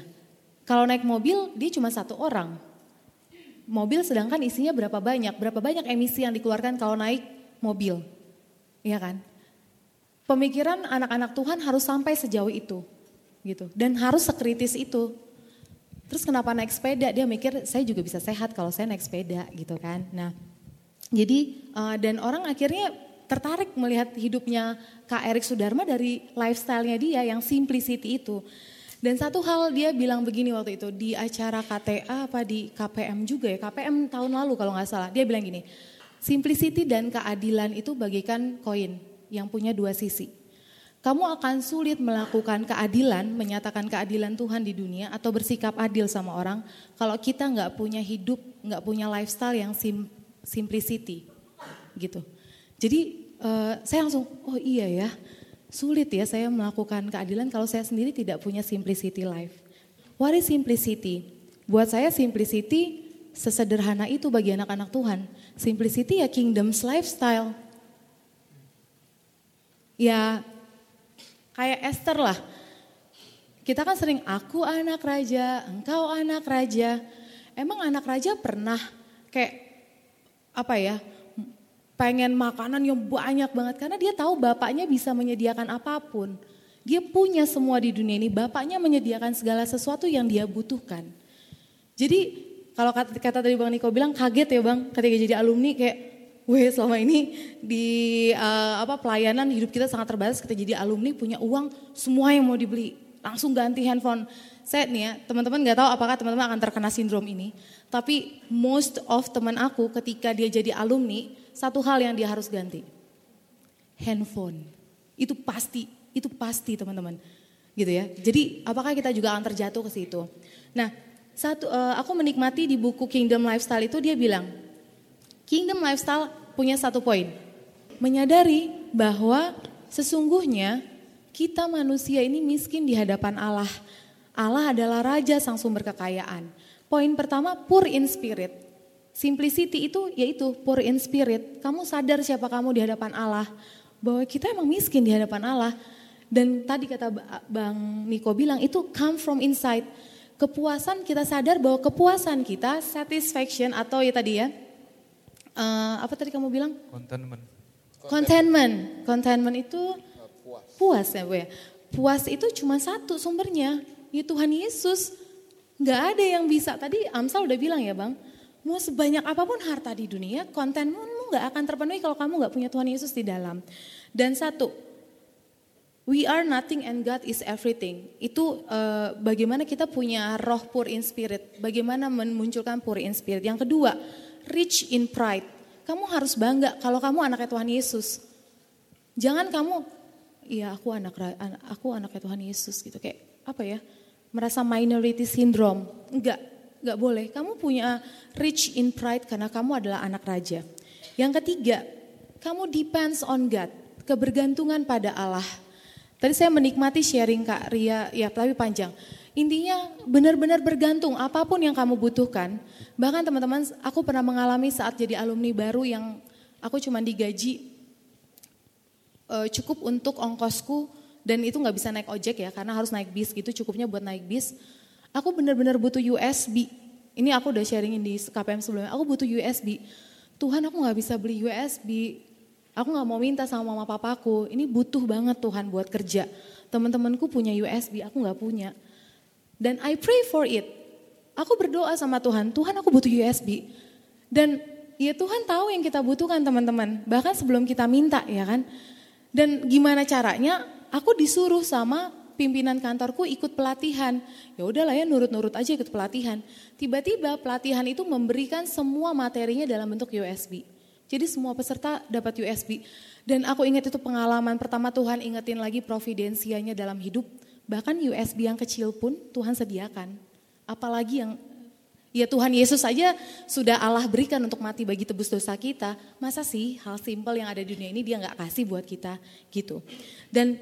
Kalau naik mobil dia cuma satu orang. Mobil sedangkan isinya berapa banyak, berapa banyak emisi yang dikeluarkan kalau naik mobil. Iya kan? Pemikiran anak-anak Tuhan harus sampai sejauh itu. gitu Dan harus sekritis itu. Terus kenapa naik sepeda? Dia mikir saya juga bisa sehat kalau saya naik sepeda gitu kan. Nah, jadi uh, dan orang akhirnya tertarik melihat hidupnya Kak Erik Sudarma dari lifestyle-nya dia yang simplicity itu. Dan satu hal dia bilang begini waktu itu di acara KTA apa di KPM juga ya, KPM tahun lalu kalau nggak salah. Dia bilang gini, simplicity dan keadilan itu bagaikan koin yang punya dua sisi kamu akan sulit melakukan keadilan, menyatakan keadilan Tuhan di dunia atau bersikap adil sama orang kalau kita nggak punya hidup, nggak punya lifestyle yang sim, simplicity, gitu. Jadi uh, saya langsung, oh iya ya, sulit ya saya melakukan keadilan kalau saya sendiri tidak punya simplicity life. What is simplicity? Buat saya simplicity sesederhana itu bagi anak-anak Tuhan. Simplicity ya kingdom's lifestyle. Ya Kayak Esther lah. Kita kan sering aku anak raja, engkau anak raja. Emang anak raja pernah kayak apa ya? Pengen makanan yang banyak banget karena dia tahu bapaknya bisa menyediakan apa pun. Dia punya semua di dunia ini, bapaknya menyediakan segala sesuatu yang dia butuhkan. Jadi kalau kata, kata tadi Bang Niko bilang kaget ya Bang ketika jadi alumni kayak Weh selama ini di uh, apa pelayanan hidup kita sangat terbatas kita jadi alumni punya uang semua yang mau dibeli langsung ganti handphone. Saya nih ya teman-teman nggak tahu apakah teman-teman akan terkena sindrom ini. Tapi most of teman aku ketika dia jadi alumni satu hal yang dia harus ganti handphone. Itu pasti, itu pasti teman-teman. gitu ya. Jadi apakah kita juga akan terjatuh ke situ? Nah, satu uh, aku menikmati di buku Kingdom Lifestyle itu dia bilang, Kingdom Lifestyle punya satu poin, menyadari bahwa sesungguhnya kita manusia ini miskin di hadapan Allah. Allah adalah raja sang sumber kekayaan. Poin pertama, poor in spirit. Simplicity itu yaitu poor in spirit. Kamu sadar siapa kamu di hadapan Allah. Bahwa kita emang miskin di hadapan Allah. Dan tadi kata Bang Niko bilang itu come from inside. Kepuasan kita sadar bahwa kepuasan kita satisfaction atau ya tadi ya. Uh, apa tadi kamu bilang? Contentment. Contentment. Contentment itu puas. puas ya Bu ya. Puas itu cuma satu sumbernya. Ya Tuhan Yesus. Gak ada yang bisa. Tadi Amsal udah bilang ya Bang Mau sebanyak apa pun harta di dunia, kontenmu nggak akan terpenuhi kalau kamu nggak punya Tuhan Yesus di dalam. Dan satu, we are nothing and God is everything. Itu uh, bagaimana kita punya roh pure in spirit, bagaimana memunculkan pure in spirit. Yang kedua, rich in pride. Kamu harus bangga kalau kamu anaknya Tuhan Yesus. Jangan kamu, iya aku anak aku anaknya Tuhan Yesus gitu kayak apa ya? Merasa minority syndrome. Enggak, Gak boleh. Kamu punya rich in pride karena kamu adalah anak raja. Yang ketiga, kamu depends on God. Kebergantungan pada Allah. Tadi saya menikmati sharing Kak Ria, ya tapi panjang. Intinya benar-benar bergantung apa pun yang kamu butuhkan. Bahkan teman-teman, aku pernah mengalami saat jadi alumni baru yang aku cuma digaji uh, cukup untuk ongkosku dan itu nggak bisa naik ojek ya karena harus naik bis gitu cukupnya buat naik bis Aku benar-benar butuh USB. Ini aku udah sharingin di KPM sebelumnya. Aku butuh USB. Tuhan aku gak bisa beli USB. Aku gak mau minta sama mama papaku. Ini butuh banget Tuhan buat kerja. Teman-temanku punya USB, aku gak punya. Dan I pray for it. Aku berdoa sama Tuhan, Tuhan aku butuh USB. Dan ya Tuhan tahu yang kita butuhkan teman-teman. Bahkan sebelum kita minta ya kan. Dan gimana caranya? Aku disuruh sama pimpinan kantorku ikut pelatihan. Ya udahlah ya nurut-nurut aja ikut pelatihan. Tiba-tiba pelatihan itu memberikan semua materinya dalam bentuk USB. Jadi semua peserta dapat USB. Dan aku ingat itu pengalaman pertama Tuhan ingetin lagi providensianya dalam hidup. Bahkan USB yang kecil pun Tuhan sediakan. Apalagi yang Ya Tuhan Yesus saja sudah Allah berikan untuk mati bagi tebus dosa kita. Masa sih hal simpel yang ada di dunia ini dia nggak kasih buat kita gitu. Dan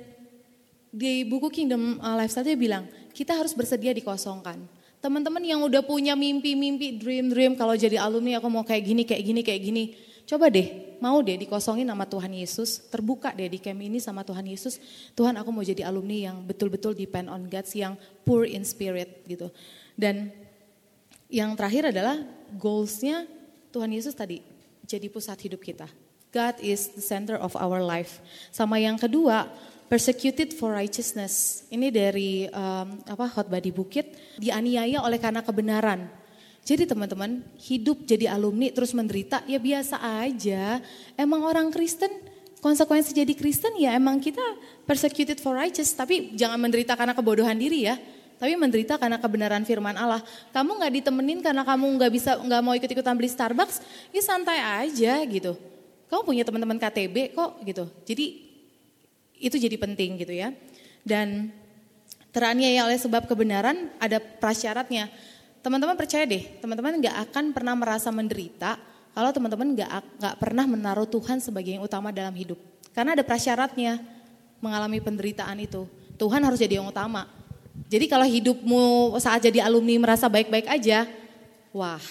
di buku Kingdom uh, Lifestyle dia bilang, kita harus bersedia dikosongkan. Teman-teman yang udah punya mimpi-mimpi, dream-dream, kalau jadi alumni aku mau kayak gini, kayak gini, kayak gini. Coba deh, mau deh dikosongin sama Tuhan Yesus, terbuka deh di camp ini sama Tuhan Yesus. Tuhan aku mau jadi alumni yang betul-betul depend on God, yang poor in spirit gitu. Dan yang terakhir adalah goalsnya Tuhan Yesus tadi, jadi pusat hidup kita. God is the center of our life. Sama yang kedua, persecuted for righteousness. Ini dari um, apa khotbah di bukit, dianiaya oleh karena kebenaran. Jadi teman-teman, hidup jadi alumni terus menderita ya biasa aja. Emang orang Kristen konsekuensi jadi Kristen ya emang kita persecuted for righteous, tapi jangan menderita karena kebodohan diri ya. Tapi menderita karena kebenaran firman Allah. Kamu nggak ditemenin karena kamu nggak bisa nggak mau ikut-ikutan beli Starbucks, ya santai aja gitu. Kamu punya teman-teman KTB kok gitu. Jadi itu jadi penting gitu ya. Dan teraniaya oleh sebab kebenaran ada prasyaratnya. Teman-teman percaya deh, teman-teman nggak akan pernah merasa menderita kalau teman-teman nggak nggak pernah menaruh Tuhan sebagai yang utama dalam hidup. Karena ada prasyaratnya mengalami penderitaan itu. Tuhan harus jadi yang utama. Jadi kalau hidupmu saat jadi alumni merasa baik-baik aja, wah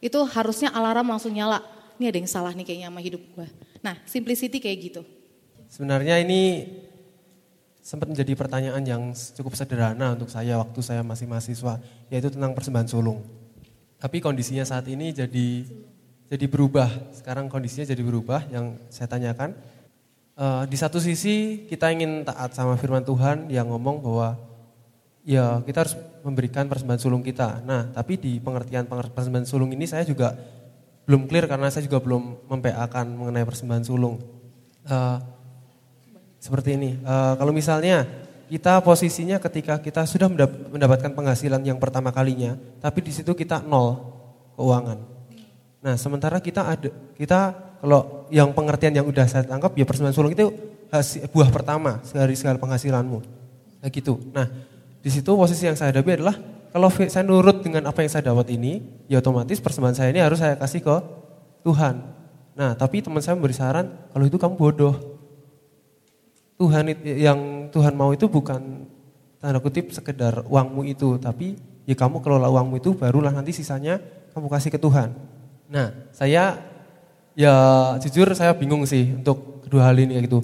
itu harusnya alarm langsung nyala. Ini ada yang salah nih kayaknya sama hidup gue. Nah simplicity kayak gitu. Sebenarnya ini sempat menjadi pertanyaan yang cukup sederhana untuk saya waktu saya masih mahasiswa, yaitu tentang persembahan sulung. Tapi kondisinya saat ini jadi jadi berubah. Sekarang kondisinya jadi berubah yang saya tanyakan. Uh, di satu sisi kita ingin taat sama firman Tuhan yang ngomong bahwa ya kita harus memberikan persembahan sulung kita. Nah, tapi di pengertian persembahan sulung ini saya juga belum clear karena saya juga belum mempeakan mengenai persembahan sulung. Uh, seperti ini, uh, kalau misalnya kita posisinya ketika kita sudah mendapatkan penghasilan yang pertama kalinya, tapi di situ kita nol keuangan. Nah, sementara kita ada kita kalau yang pengertian yang udah saya tangkap ya persembahan sulung itu hasil, buah pertama dari segala penghasilanmu. Nah gitu. Nah di situ posisi yang saya hadapi adalah kalau saya nurut dengan apa yang saya dapat ini, ya otomatis persembahan saya ini harus saya kasih ke Tuhan. Nah tapi teman saya memberi saran kalau itu kamu bodoh. Tuhan yang Tuhan mau itu bukan tanda kutip sekedar uangmu itu, tapi ya kamu kelola uangmu itu barulah nanti sisanya kamu kasih ke Tuhan. Nah saya ya jujur saya bingung sih untuk kedua hal ini kayak gitu.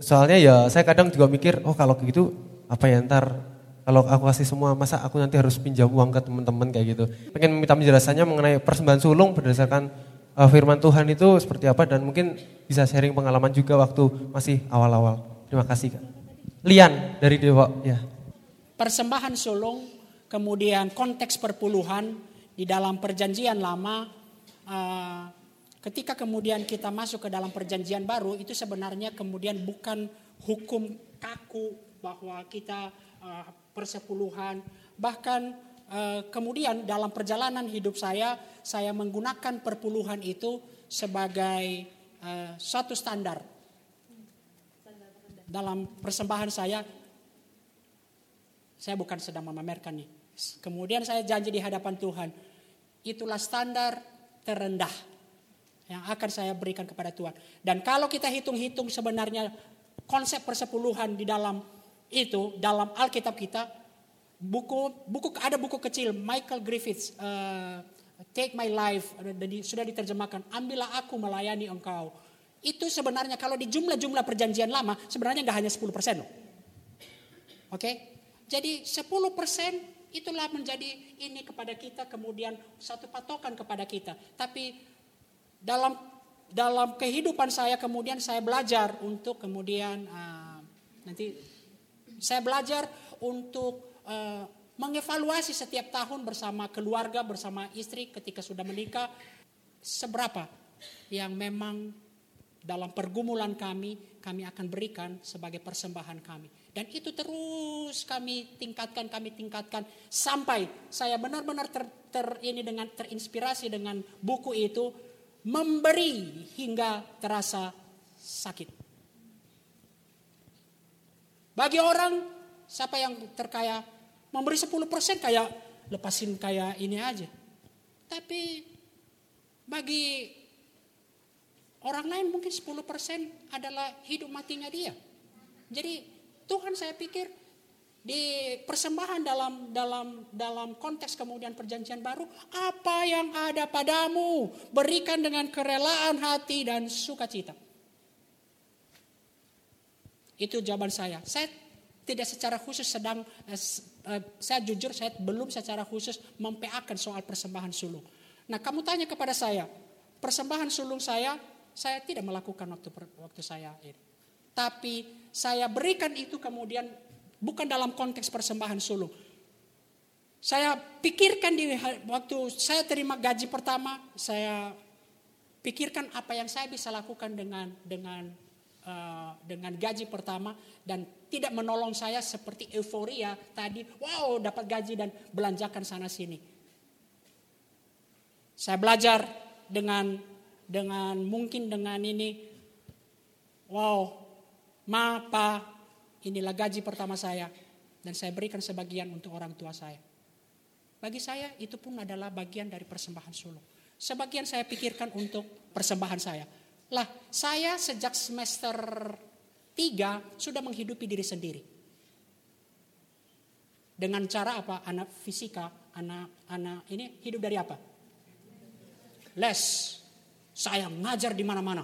Soalnya ya saya kadang juga mikir, oh kalau gitu apa ya ntar kalau aku kasih semua masa aku nanti harus pinjam uang ke teman-teman kayak gitu. Pengen minta penjelasannya mengenai persembahan sulung berdasarkan uh, firman Tuhan itu seperti apa dan mungkin bisa sharing pengalaman juga waktu masih awal-awal. Terima kasih Kak. Lian dari Dewa ya. Persembahan sulung kemudian konteks perpuluhan di dalam perjanjian lama uh, Ketika kemudian kita masuk ke dalam perjanjian baru itu sebenarnya kemudian bukan hukum kaku bahwa kita uh, persepuluhan bahkan uh, kemudian dalam perjalanan hidup saya saya menggunakan perpuluhan itu sebagai suatu standar dalam persembahan saya saya bukan sedang memamerkan nih kemudian saya janji di hadapan Tuhan itulah standar terendah yang akan saya berikan kepada Tuhan. Dan kalau kita hitung-hitung sebenarnya konsep persepuluhan di dalam itu dalam Alkitab kita buku buku ada buku kecil Michael Griffiths uh, Take My Life sudah diterjemahkan ambillah aku melayani engkau itu sebenarnya kalau di jumlah-jumlah perjanjian lama sebenarnya nggak hanya 10% loh. Oke? Okay? Jadi 10% itulah menjadi ini kepada kita kemudian satu patokan kepada kita. Tapi dalam dalam kehidupan saya kemudian saya belajar untuk kemudian uh, nanti saya belajar untuk uh, mengevaluasi setiap tahun bersama keluarga bersama istri ketika sudah menikah seberapa yang memang dalam pergumulan kami kami akan berikan sebagai persembahan kami dan itu terus kami tingkatkan kami tingkatkan sampai saya benar-benar ter, ter ini dengan terinspirasi dengan buku itu memberi hingga terasa sakit. Bagi orang siapa yang terkaya memberi 10% kayak lepasin kayak ini aja. Tapi bagi orang lain mungkin 10% adalah hidup matinya dia. Jadi Tuhan saya pikir di persembahan dalam dalam dalam konteks kemudian perjanjian baru apa yang ada padamu berikan dengan kerelaan hati dan sukacita. Itu jawaban saya. Saya tidak secara khusus sedang eh, eh, saya jujur saya belum secara khusus mempeakan soal persembahan sulung. Nah kamu tanya kepada saya persembahan sulung saya saya tidak melakukan waktu waktu saya ini tapi saya berikan itu kemudian bukan dalam konteks persembahan sulung. Saya pikirkan di waktu saya terima gaji pertama, saya pikirkan apa yang saya bisa lakukan dengan dengan uh, dengan gaji pertama dan tidak menolong saya seperti euforia tadi, wow dapat gaji dan belanjakan sana sini. Saya belajar dengan dengan mungkin dengan ini, wow, ma, pa, inilah gaji pertama saya dan saya berikan sebagian untuk orang tua saya. Bagi saya itu pun adalah bagian dari persembahan sulung. Sebagian saya pikirkan untuk persembahan saya. Lah, saya sejak semester 3 sudah menghidupi diri sendiri. Dengan cara apa? Anak fisika, anak anak ini hidup dari apa? Les. Saya ngajar di mana-mana.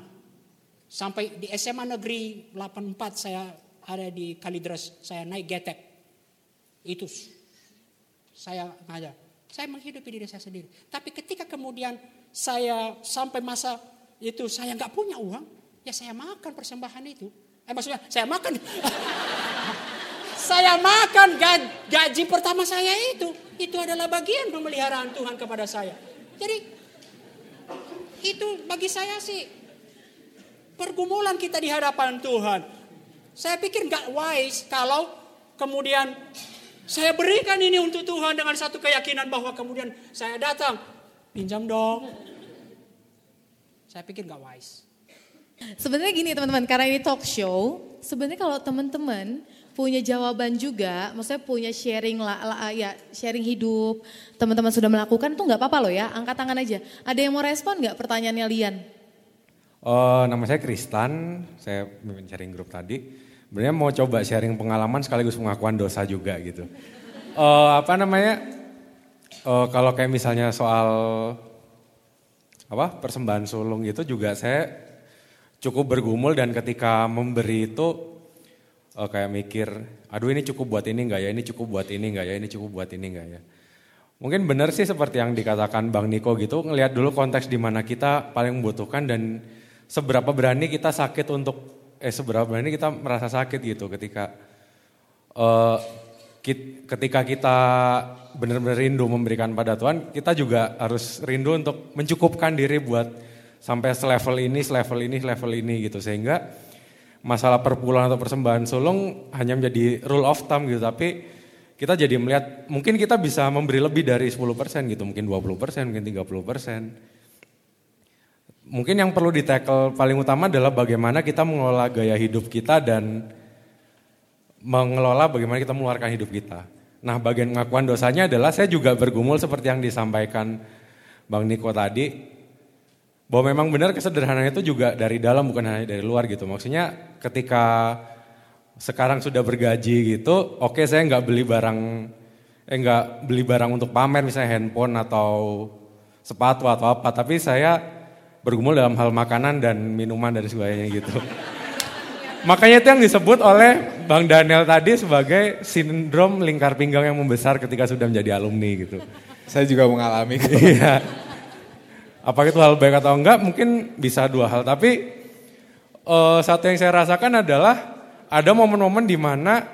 Sampai di SMA Negeri 84 saya ada di Kalidres, saya naik getek. Itu saya ngajar. Saya menghidupi diri saya sendiri. Tapi ketika kemudian saya sampai masa itu saya nggak punya uang, ya saya makan persembahan itu. Eh maksudnya saya makan. *laughs* saya makan gaji pertama saya itu. Itu adalah bagian pemeliharaan Tuhan kepada saya. Jadi itu bagi saya sih pergumulan kita di hadapan Tuhan. Saya pikir nggak wise kalau kemudian saya berikan ini untuk Tuhan dengan satu keyakinan bahwa kemudian saya datang, pinjam dong. Saya pikir nggak wise. Sebenarnya gini teman-teman, karena ini talk show, sebenarnya kalau teman-teman punya jawaban juga, maksudnya punya sharing lah, lah ya sharing hidup, teman-teman sudah melakukan itu nggak apa-apa loh ya, angkat tangan aja. Ada yang mau respon nggak pertanyaannya Lian? Uh, nama saya Kristan, saya mimpin sharing grup tadi. Sebenarnya mau coba sharing pengalaman sekaligus pengakuan dosa juga gitu. Uh, apa namanya? Uh, kalau kayak misalnya soal apa persembahan sulung itu juga saya cukup bergumul dan ketika memberi itu uh, kayak mikir, aduh ini cukup buat ini enggak ya, ini cukup buat ini enggak ya, ini cukup buat ini enggak ya. Mungkin benar sih seperti yang dikatakan Bang Niko gitu, ngelihat dulu konteks di mana kita paling membutuhkan dan seberapa berani kita sakit untuk eh seberapa berani kita merasa sakit gitu ketika uh, ketika kita benar-benar rindu memberikan pada Tuhan, kita juga harus rindu untuk mencukupkan diri buat sampai selevel ini, selevel ini, selevel ini gitu. Sehingga masalah perpuluhan atau persembahan sulung hanya menjadi rule of thumb gitu tapi kita jadi melihat mungkin kita bisa memberi lebih dari 10% gitu, mungkin 20%, mungkin 30%. Mungkin yang perlu ditekel paling utama adalah bagaimana kita mengelola gaya hidup kita dan mengelola bagaimana kita mengeluarkan hidup kita. Nah bagian pengakuan dosanya adalah saya juga bergumul seperti yang disampaikan Bang Niko tadi. Bahwa memang benar kesederhanaan itu juga dari dalam bukan hanya dari luar gitu. Maksudnya ketika sekarang sudah bergaji gitu, oke okay, saya nggak beli barang, eh nggak beli barang untuk pamer misalnya handphone atau sepatu atau apa. Tapi saya bergumul dalam hal makanan dan minuman dan sebagainya gitu. *laughs* Makanya itu yang disebut oleh Bang Daniel tadi sebagai sindrom lingkar pinggang yang membesar ketika sudah menjadi alumni gitu. Saya juga mengalami. Iya. Apa itu hal baik atau enggak mungkin bisa dua hal. Tapi uh, satu yang saya rasakan adalah ada momen-momen di mana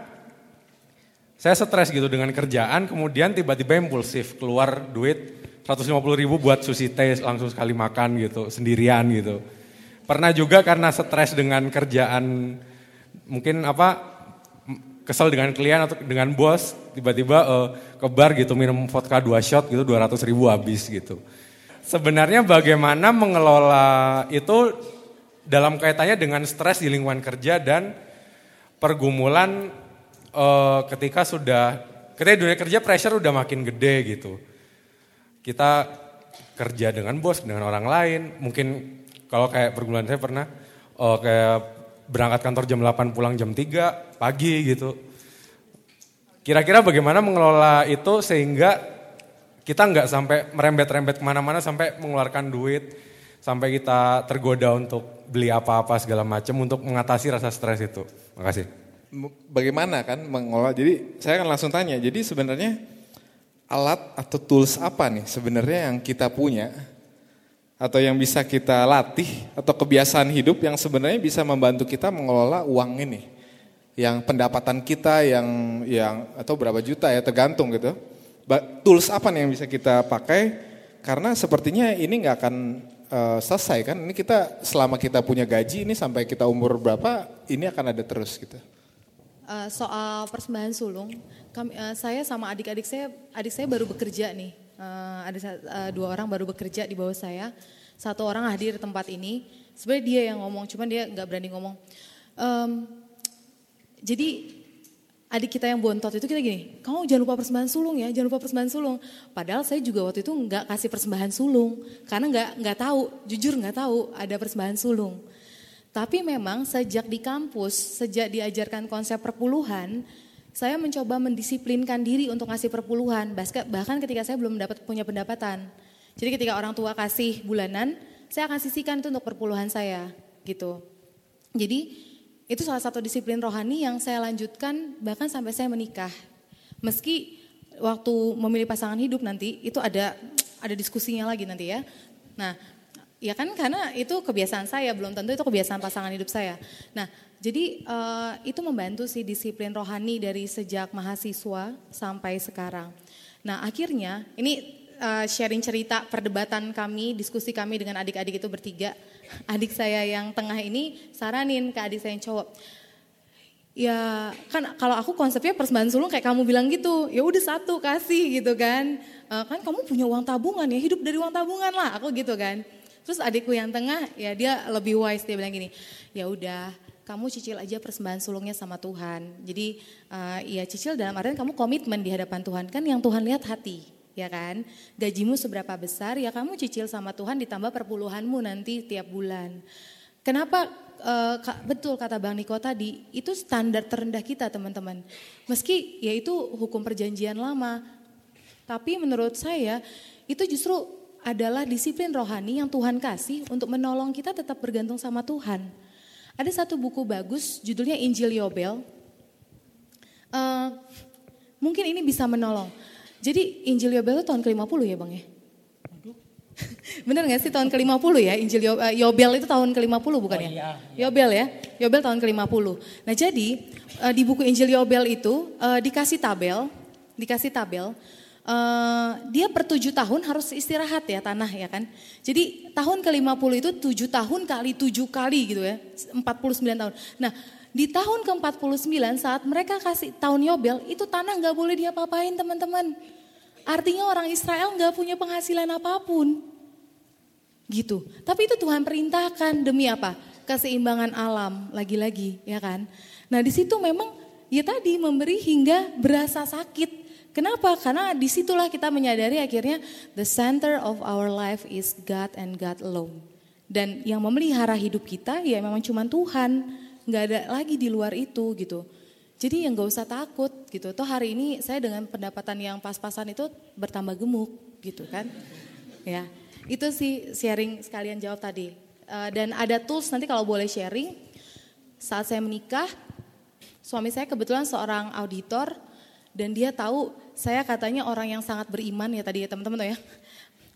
saya stres gitu dengan kerjaan kemudian tiba-tiba impulsif keluar duit 150 ribu buat sushi teh langsung sekali makan gitu, sendirian gitu. Pernah juga karena stres dengan kerjaan, mungkin apa, kesel dengan klien atau dengan bos, tiba-tiba uh, ke bar gitu minum vodka dua shot gitu 200 ribu habis gitu. Sebenarnya bagaimana mengelola itu dalam kaitannya dengan stres di lingkungan kerja dan pergumulan uh, ketika sudah, ketika dunia kerja pressure udah makin gede gitu kita kerja dengan bos, dengan orang lain. Mungkin kalau kayak pergumulan saya pernah oh, kayak berangkat kantor jam 8 pulang jam 3 pagi gitu. Kira-kira bagaimana mengelola itu sehingga kita nggak sampai merembet-rembet ke mana-mana sampai mengeluarkan duit, sampai kita tergoda untuk beli apa-apa segala macam untuk mengatasi rasa stres itu. Makasih. Bagaimana kan mengelola? Jadi saya akan langsung tanya. Jadi sebenarnya alat atau tools apa nih sebenarnya yang kita punya atau yang bisa kita latih atau kebiasaan hidup yang sebenarnya bisa membantu kita mengelola uang ini yang pendapatan kita yang yang atau berapa juta ya tergantung gitu tools apa nih yang bisa kita pakai karena sepertinya ini nggak akan uh, selesai kan ini kita selama kita punya gaji ini sampai kita umur berapa ini akan ada terus gitu uh, soal persembahan sulung, kami, uh, saya sama adik-adik saya, adik saya baru bekerja nih. Uh, ada uh, dua orang baru bekerja di bawah saya. Satu orang hadir di tempat ini. Sebenarnya dia yang ngomong, cuman dia nggak berani ngomong. Um, jadi adik kita yang bontot itu kita gini, kamu jangan lupa persembahan sulung ya, jangan lupa persembahan sulung. Padahal saya juga waktu itu nggak kasih persembahan sulung, karena nggak nggak tahu, jujur nggak tahu ada persembahan sulung. Tapi memang sejak di kampus, sejak diajarkan konsep perpuluhan, saya mencoba mendisiplinkan diri untuk ngasih perpuluhan. Bahkan ketika saya belum dapat punya pendapatan. Jadi ketika orang tua kasih bulanan, saya akan sisihkan itu untuk perpuluhan saya, gitu. Jadi itu salah satu disiplin rohani yang saya lanjutkan bahkan sampai saya menikah. Meski waktu memilih pasangan hidup nanti itu ada ada diskusinya lagi nanti ya. Nah, Ya kan karena itu kebiasaan saya, belum tentu itu kebiasaan pasangan hidup saya. Nah, jadi uh, itu membantu sih disiplin rohani dari sejak mahasiswa sampai sekarang. Nah, akhirnya ini uh, sharing cerita perdebatan kami, diskusi kami dengan adik-adik itu bertiga. Adik saya yang tengah ini saranin ke adik saya yang cowok. Ya kan kalau aku konsepnya persembahan sulung kayak kamu bilang gitu, ya udah satu kasih gitu kan. Uh, kan kamu punya uang tabungan ya, hidup dari uang tabungan lah, aku gitu kan. Terus adikku yang tengah ya dia lebih wise dia bilang gini, ya udah kamu cicil aja persembahan sulungnya sama Tuhan. Jadi uh, ya cicil dalam artian kamu komitmen di hadapan Tuhan kan yang Tuhan lihat hati ya kan. Gajimu seberapa besar ya kamu cicil sama Tuhan ditambah perpuluhanmu nanti tiap bulan. Kenapa uh, betul kata Bang Niko tadi itu standar terendah kita teman-teman. Meski ya itu hukum perjanjian lama. Tapi menurut saya itu justru adalah disiplin rohani yang Tuhan kasih untuk menolong kita tetap bergantung sama Tuhan. Ada satu buku bagus judulnya Injil Yobel. Uh, mungkin ini bisa menolong. Jadi Injil Yobel itu tahun ke-50 ya Bang ya? *laughs* Bener gak sih tahun ke-50 ya Injil eh, Yobel itu tahun ke-50 bukan ya? oh, ya? Iya, iya. Yobel ya, Yobel tahun ke-50. Nah jadi uh, di buku Injil Yobel itu uh, dikasih tabel, dikasih tabel Uh, dia per tujuh tahun harus istirahat ya tanah ya kan. Jadi tahun ke-50 itu tujuh tahun kali tujuh kali gitu ya, 49 tahun. Nah di tahun ke-49 saat mereka kasih tahun Yobel itu tanah nggak boleh diapa-apain teman-teman. Artinya orang Israel nggak punya penghasilan apa pun. Gitu. Tapi itu Tuhan perintahkan demi apa? Keseimbangan alam lagi-lagi ya kan. Nah di situ memang ya tadi memberi hingga berasa sakit Kenapa? Karena di situlah kita menyadari akhirnya the center of our life is God and God alone. Dan yang memelihara hidup kita ya memang cuma Tuhan, nggak ada lagi di luar itu gitu. Jadi yang gak usah takut gitu. Toh hari ini saya dengan pendapatan yang pas-pasan itu bertambah gemuk gitu kan. Ya, itu sih sharing sekalian jawab tadi. Uh, dan ada tools nanti kalau boleh sharing. Saat saya menikah, suami saya kebetulan seorang auditor dan dia tahu saya katanya orang yang sangat beriman ya tadi ya teman-teman ya.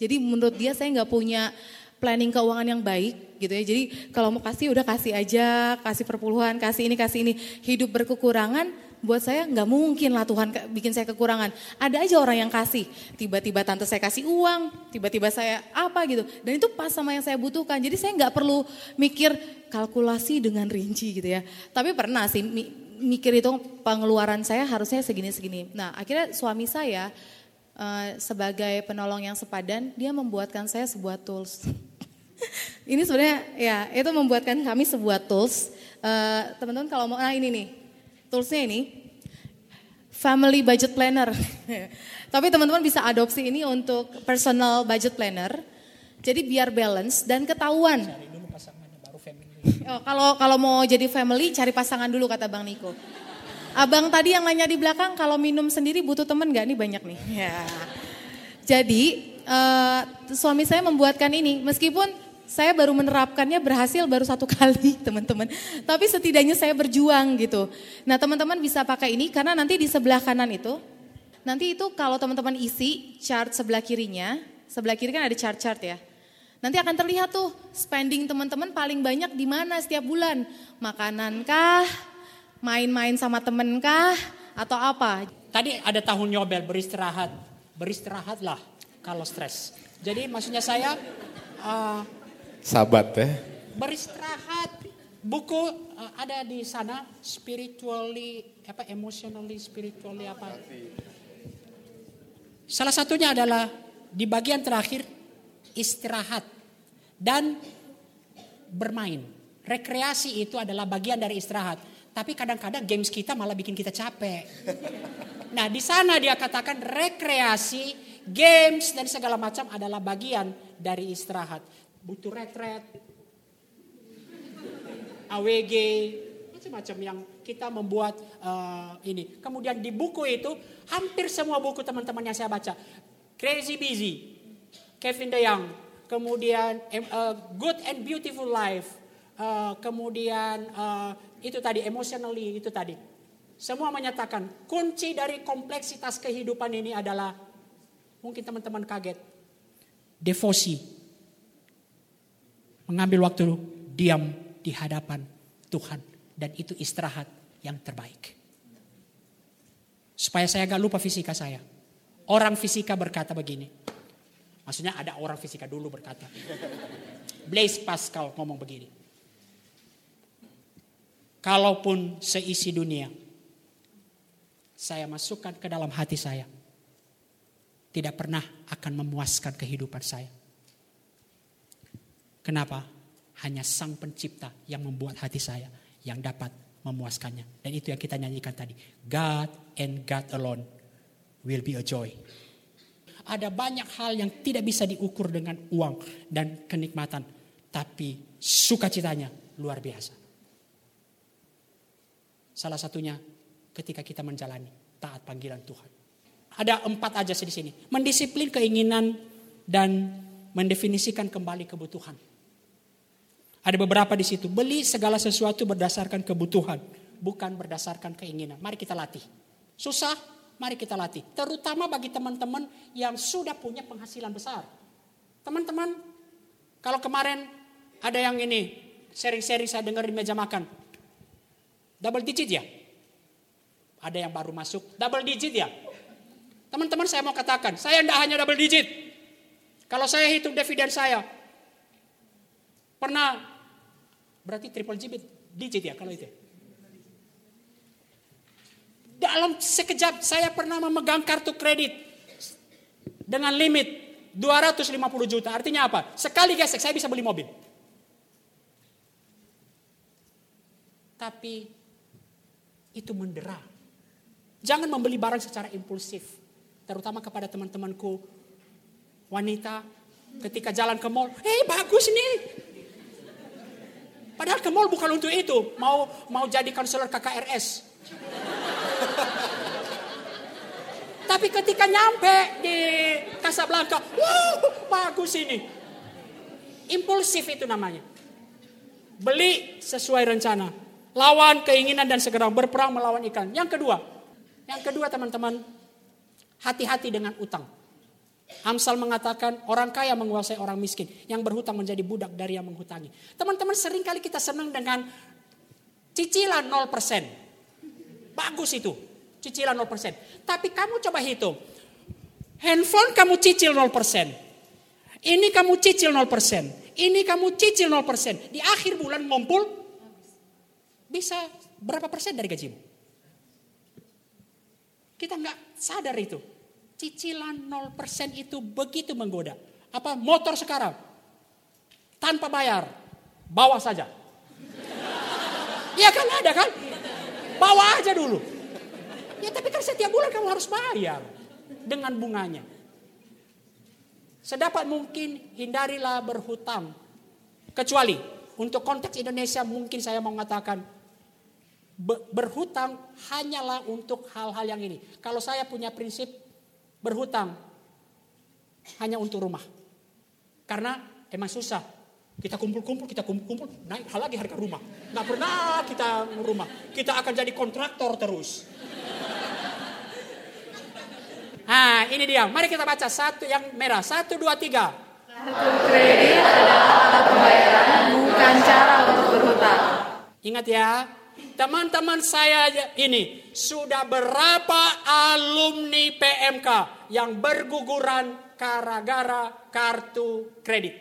Jadi menurut dia saya nggak punya planning keuangan yang baik gitu ya. Jadi kalau mau kasih udah kasih aja, kasih perpuluhan, kasih ini, kasih ini. Hidup berkekurangan buat saya nggak mungkin lah Tuhan bikin saya kekurangan. Ada aja orang yang kasih. Tiba-tiba tante saya kasih uang, tiba-tiba saya apa gitu. Dan itu pas sama yang saya butuhkan. Jadi saya nggak perlu mikir kalkulasi dengan rinci gitu ya. Tapi pernah sih mikir itu pengeluaran saya harusnya segini-segini. Nah akhirnya suami saya uh, sebagai penolong yang sepadan, dia membuatkan saya sebuah tools. *laughs* ini sebenarnya ya itu membuatkan kami sebuah tools. Uh, teman-teman kalau mau, nah ini nih, toolsnya ini family budget planner. *laughs* Tapi teman-teman bisa adopsi ini untuk personal budget planner. Jadi biar balance dan ketahuan *laughs* Oh, kalau kalau mau jadi family cari pasangan dulu kata Bang Niko. Abang tadi yang nanya di belakang kalau minum sendiri butuh temen gak nih banyak nih. Ya. Jadi uh, suami saya membuatkan ini meskipun saya baru menerapkannya berhasil baru satu *laughs* kali teman-teman. Tapi setidaknya saya berjuang gitu. Nah teman-teman bisa pakai ini karena nanti di sebelah kanan itu. Nanti itu kalau teman-teman isi chart sebelah kirinya. Sebelah kiri kan ada chart-chart ya. Nanti akan terlihat tuh spending teman-teman paling banyak di mana setiap bulan. Makanan kah, main-main sama temen kah, atau apa. Tadi ada tahun nyobel beristirahat. Beristirahatlah kalau stres. Jadi maksudnya saya... Uh, Sabat ya. Beristirahat. Buku uh, ada di sana spiritually apa emotionally spiritually apa. Salah satunya adalah di bagian terakhir istirahat, dan bermain. Rekreasi itu adalah bagian dari istirahat. Tapi kadang-kadang games kita malah bikin kita capek. Nah di sana dia katakan rekreasi, games dan segala macam adalah bagian dari istirahat. Butuh retret, AWG, macam-macam yang kita membuat uh, ini. Kemudian di buku itu hampir semua buku teman-teman yang saya baca. Crazy Busy, Kevin DeYoung, kemudian uh, Good and Beautiful Life, uh, kemudian uh, itu tadi emotionally itu tadi. Semua menyatakan kunci dari kompleksitas kehidupan ini adalah mungkin teman-teman kaget. Devosi. Mengambil waktu diam di hadapan Tuhan dan itu istirahat yang terbaik. Supaya saya gak lupa fisika saya. Orang fisika berkata begini, Maksudnya ada orang fisika dulu berkata. Blaise Pascal ngomong begini. Kalaupun seisi dunia saya masukkan ke dalam hati saya, tidak pernah akan memuaskan kehidupan saya. Kenapa? Hanya sang pencipta yang membuat hati saya yang dapat memuaskannya. Dan itu yang kita nyanyikan tadi. God and God alone will be a joy. Ada banyak hal yang tidak bisa diukur dengan uang dan kenikmatan. Tapi sukacitanya luar biasa. Salah satunya ketika kita menjalani taat panggilan Tuhan. Ada empat aja di sini. Mendisiplin keinginan dan mendefinisikan kembali kebutuhan. Ada beberapa di situ. Beli segala sesuatu berdasarkan kebutuhan, bukan berdasarkan keinginan. Mari kita latih. Susah, mari kita latih. Terutama bagi teman-teman yang sudah punya penghasilan besar. Teman-teman, kalau kemarin ada yang ini, sering-sering saya dengar di meja makan. Double digit ya? Ada yang baru masuk, double digit ya? Teman-teman saya mau katakan, saya tidak hanya double digit. Kalau saya hitung dividen saya, pernah berarti triple digit, digit ya kalau itu. Dalam sekejap saya pernah memegang kartu kredit dengan limit 250 juta. Artinya apa? Sekali gesek saya bisa beli mobil. Tapi itu mendera. Jangan membeli barang secara impulsif. Terutama kepada teman-temanku wanita ketika jalan ke mall. Eh bagus nih. Padahal ke mall bukan untuk itu. Mau mau jadi konselor KKRS. Tapi ketika nyampe di Casablanca, wow, bagus ini. Impulsif itu namanya. Beli sesuai rencana. Lawan keinginan dan segera berperang melawan ikan. Yang kedua, yang kedua teman-teman, hati-hati dengan utang. Amsal mengatakan orang kaya menguasai orang miskin. Yang berhutang menjadi budak dari yang menghutangi. Teman-teman sering kali kita senang dengan cicilan 0%. Bagus itu. Cicilan 0%. Tapi kamu coba hitung. Handphone kamu cicil 0%. Ini kamu cicil 0%. Ini kamu cicil 0%. Di akhir bulan ngumpul bisa berapa persen dari gajimu? Kita nggak sadar itu. Cicilan 0% itu begitu menggoda. Apa motor sekarang? Tanpa bayar. Bawa saja. Iya kan ada kan? Bawa aja dulu. Ya tapi kan setiap bulan kamu harus bayar. Dengan bunganya. Sedapat mungkin hindarilah berhutang. Kecuali untuk konteks Indonesia mungkin saya mau mengatakan berhutang hanyalah untuk hal-hal yang ini. Kalau saya punya prinsip berhutang hanya untuk rumah. Karena emang susah. Kita kumpul-kumpul, kita kumpul-kumpul, naik hal lagi harga rumah. Nggak pernah kita rumah. Kita akan jadi kontraktor terus. Nah ini dia, mari kita baca satu yang merah. Satu, dua, tiga. Kartu kredit adalah alat pembayaran, bukan cara untuk berhutang. Ingat ya, Teman-teman saya ini sudah berapa alumni PMK yang berguguran gara-gara kartu kredit.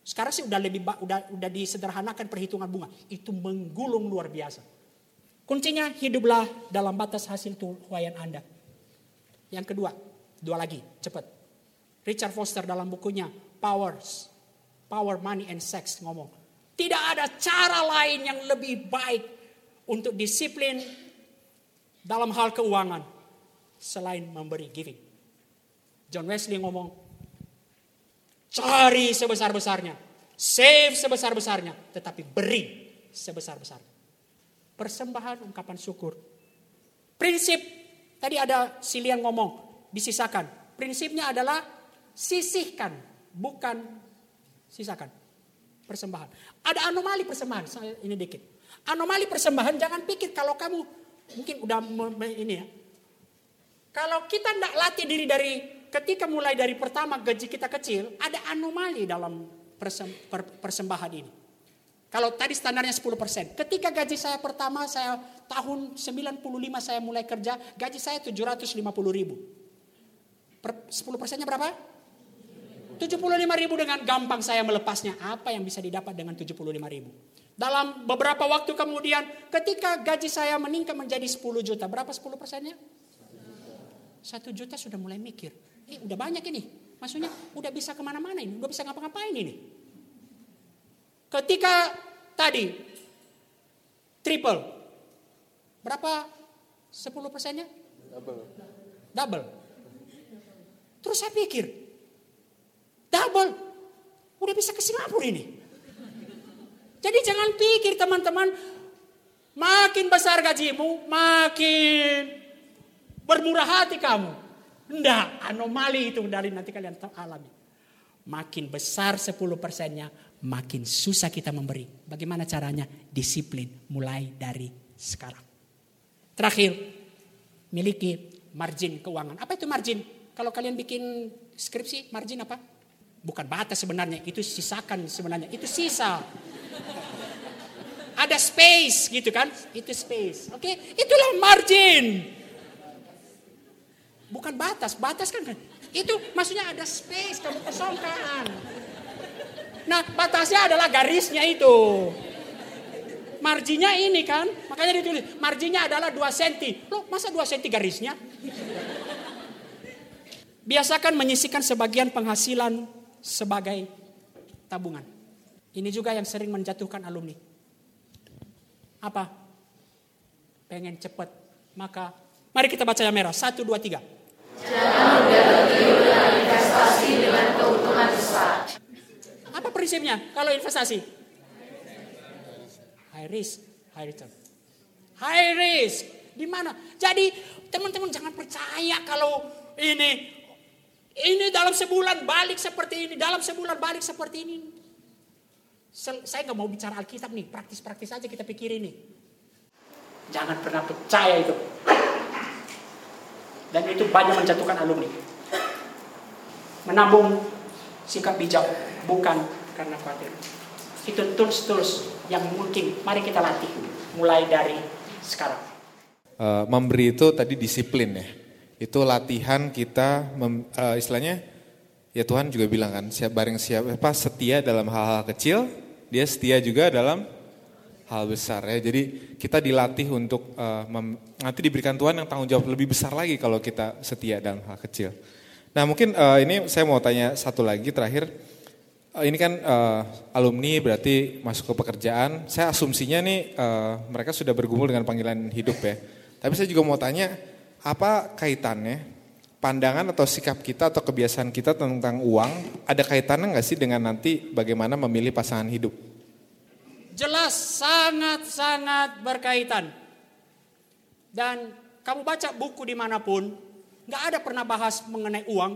Sekarang sih udah lebih udah udah disederhanakan perhitungan bunga. Itu menggulung luar biasa. Kuncinya hiduplah dalam batas hasil tuhuyan Anda. Yang kedua, dua lagi, cepat. Richard Foster dalam bukunya Powers, Power, Money and Sex ngomong tidak ada cara lain yang lebih baik untuk disiplin dalam hal keuangan selain memberi giving. John Wesley ngomong, cari sebesar-besarnya, save sebesar-besarnya, tetapi beri sebesar-besarnya. Persembahan ungkapan syukur. Prinsip, tadi ada Silian ngomong, disisakan. Prinsipnya adalah sisihkan, bukan sisakan persembahan. Ada anomali persembahan, saya ini dikit. Anomali persembahan jangan pikir kalau kamu mungkin udah ini ya. Kalau kita tidak latih diri dari ketika mulai dari pertama gaji kita kecil, ada anomali dalam persembahan ini. Kalau tadi standarnya 10%. Ketika gaji saya pertama, saya tahun 95 saya mulai kerja, gaji saya 750 ribu. Per, 10 persennya berapa? 75 ribu dengan gampang saya melepasnya. Apa yang bisa didapat dengan 75 ribu? Dalam beberapa waktu kemudian ketika gaji saya meningkat menjadi 10 juta. Berapa 10 persennya? Satu juta sudah mulai mikir. Eh udah banyak ini. Maksudnya udah bisa ke mana-mana ini, udah bisa ngapa-ngapain ini. Ketika tadi triple, berapa 10 persennya? Double. Double. Terus saya pikir, double, udah bisa ke Singapura ini. Jadi jangan pikir teman-teman, makin besar gajimu, makin bermurah hati kamu. Enggak, anomali itu dari nanti kalian alami. Makin besar 10 persennya, makin susah kita memberi. Bagaimana caranya? Disiplin mulai dari sekarang. Terakhir, miliki margin keuangan. Apa itu margin? Kalau kalian bikin skripsi, margin apa? Bukan batas sebenarnya, itu sisakan sebenarnya. Itu sisa. Ada space gitu kan? Itu space. Oke, okay? itulah margin. Bukan batas, batas kan, kan itu maksudnya ada space kamu kosongkan. Nah batasnya adalah garisnya itu. Marginya ini kan, makanya ditulis marginya adalah 2 cm. Loh masa 2 cm garisnya? Biasakan menyisikan sebagian penghasilan sebagai tabungan. Ini juga yang sering menjatuhkan alumni. Apa? Pengen cepat. Maka mari kita baca yang merah. Satu, dua, tiga. Apa prinsipnya kalau investasi? High risk, high return. High risk. Di mana? Jadi teman-teman jangan percaya kalau ini ini dalam sebulan balik seperti ini, dalam sebulan balik seperti ini. Saya nggak mau bicara Alkitab nih, praktis-praktis aja kita pikir ini. Jangan pernah percaya itu. Dan itu banyak menjatuhkan alumni. Menabung sikap bijak bukan karena khawatir. Itu tools-tools yang mungkin mari kita latih mulai dari sekarang. Uh, memberi itu tadi disiplin ya. Itu latihan kita mem, uh, istilahnya ya Tuhan juga bilang kan siap bareng siapa setia dalam hal-hal kecil, dia setia juga dalam hal besar ya. Jadi kita dilatih untuk uh, mem, nanti diberikan Tuhan yang tanggung jawab lebih besar lagi kalau kita setia dalam hal kecil. Nah mungkin uh, ini saya mau tanya satu lagi terakhir. Uh, ini kan uh, alumni berarti masuk ke pekerjaan. Saya asumsinya nih uh, mereka sudah bergumul dengan panggilan hidup ya. Tapi saya juga mau tanya apa kaitannya pandangan atau sikap kita atau kebiasaan kita tentang uang ada kaitannya nggak sih dengan nanti bagaimana memilih pasangan hidup? Jelas sangat-sangat berkaitan. Dan kamu baca buku di mana pun, nggak ada pernah bahas mengenai uang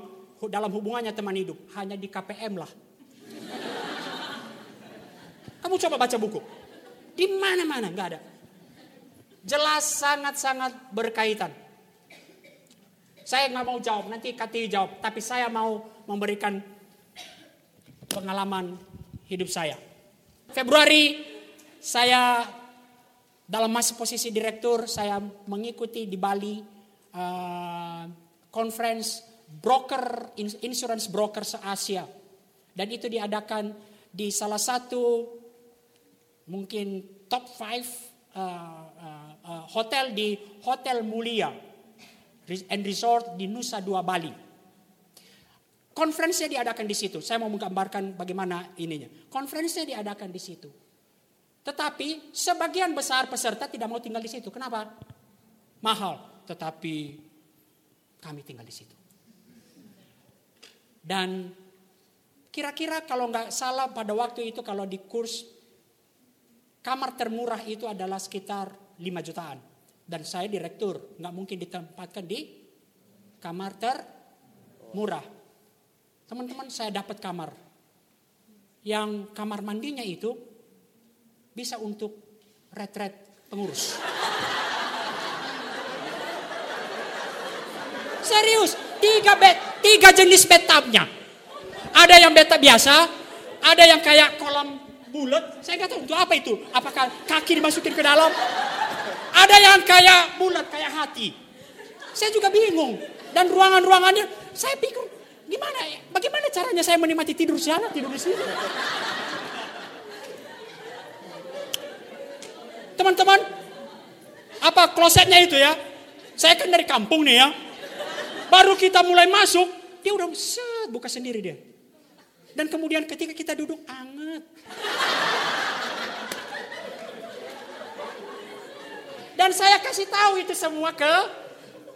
dalam hubungannya teman hidup. Hanya di KPM lah. Kamu coba baca buku. Di mana-mana nggak ada. Jelas sangat-sangat berkaitan. Saya nggak mau jawab, nanti Kati jawab. Tapi saya mau memberikan pengalaman hidup saya. Februari saya dalam masa posisi direktur saya mengikuti di Bali uh, conference broker insurance broker se Asia dan itu diadakan di salah satu mungkin top 5 uh, uh, uh, hotel di Hotel Mulia and Resort di Nusa Dua Bali. Konferensinya diadakan di situ. Saya mau menggambarkan bagaimana ininya. Konferensinya diadakan di situ. Tetapi sebagian besar peserta tidak mau tinggal di situ. Kenapa? Mahal. Tetapi kami tinggal di situ. Dan kira-kira kalau nggak salah pada waktu itu kalau di kurs kamar termurah itu adalah sekitar 5 jutaan. Dan saya direktur, nggak mungkin ditempatkan di kamar termurah. Teman-teman saya dapat kamar. Yang kamar mandinya itu bisa untuk retret pengurus. Serius, tiga bed, tiga jenis bathtubnya. Ada yang beta biasa, ada yang kayak kolam bulat. Saya nggak tahu itu apa itu. Apakah kaki dimasukin ke dalam? Ada yang kayak bulat, kayak hati. Saya juga bingung. Dan ruangan-ruangannya, saya pikir gimana ya? Bagaimana caranya saya menikmati tidur sana, tidur di sini? Teman-teman, apa klosetnya itu ya? Saya kan dari kampung nih ya. Baru kita mulai masuk, dia udah set buka sendiri dia. Dan kemudian ketika kita duduk anget. Dan saya kasih tahu itu semua ke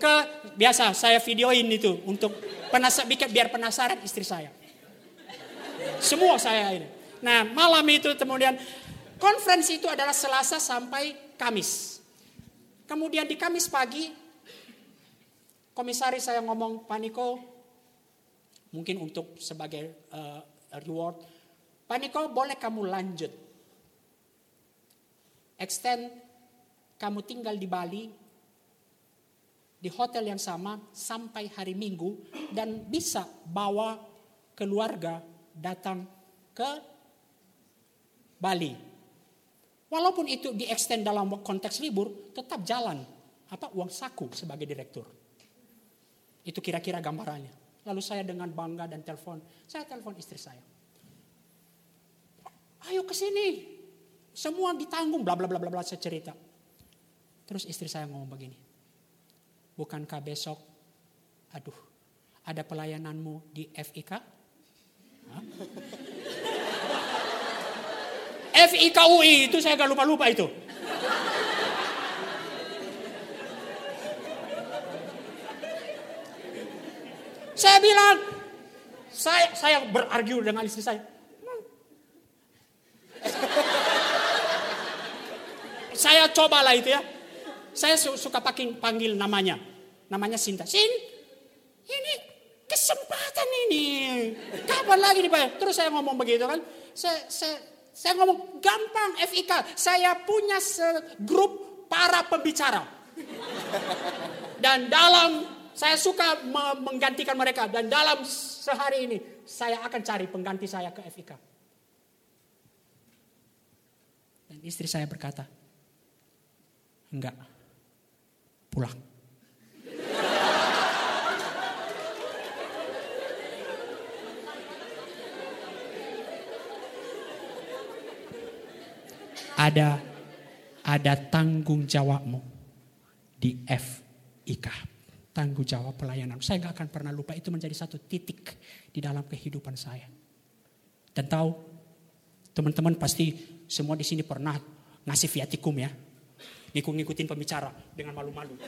ke biasa saya videoin itu untuk penasa, biar penasaran istri saya. Semua saya ini. Nah malam itu kemudian konferensi itu adalah Selasa sampai Kamis. Kemudian di Kamis pagi komisaris saya ngomong Pak Niko mungkin untuk sebagai uh, reward Pak Niko boleh kamu lanjut extend kamu tinggal di Bali di hotel yang sama sampai hari Minggu dan bisa bawa keluarga datang ke Bali. Walaupun itu di extend dalam konteks libur, tetap jalan. Apa uang saku sebagai direktur. Itu kira-kira gambarannya. Lalu saya dengan bangga dan telepon, saya telepon istri saya. Ayo ke sini. Semua ditanggung bla bla bla bla bla saya cerita. Terus istri saya ngomong begini. Bukankah besok, aduh, ada pelayananmu di FIK? FIK UI itu saya gak lupa-lupa itu. Saya bilang, saya saya berargu dengan istri saya. saya cobalah itu ya. Saya suka pakai panggil namanya. Namanya Sinta. Sin, ini kesempatan ini. Kapan lagi dibayar? Terus saya ngomong begitu kan. Saya, saya, saya ngomong gampang FIK. Saya punya grup para pembicara. Dan dalam saya suka menggantikan mereka. Dan dalam sehari ini saya akan cari pengganti saya ke FIK. Dan istri saya berkata, enggak pulang. Ada ada tanggung jawabmu di FIK. Tanggung jawab pelayanan. Saya nggak akan pernah lupa itu menjadi satu titik di dalam kehidupan saya. Dan tahu teman-teman pasti semua di sini pernah ngasih viatikum ya ngikut-ngikutin pembicara dengan malu-malu.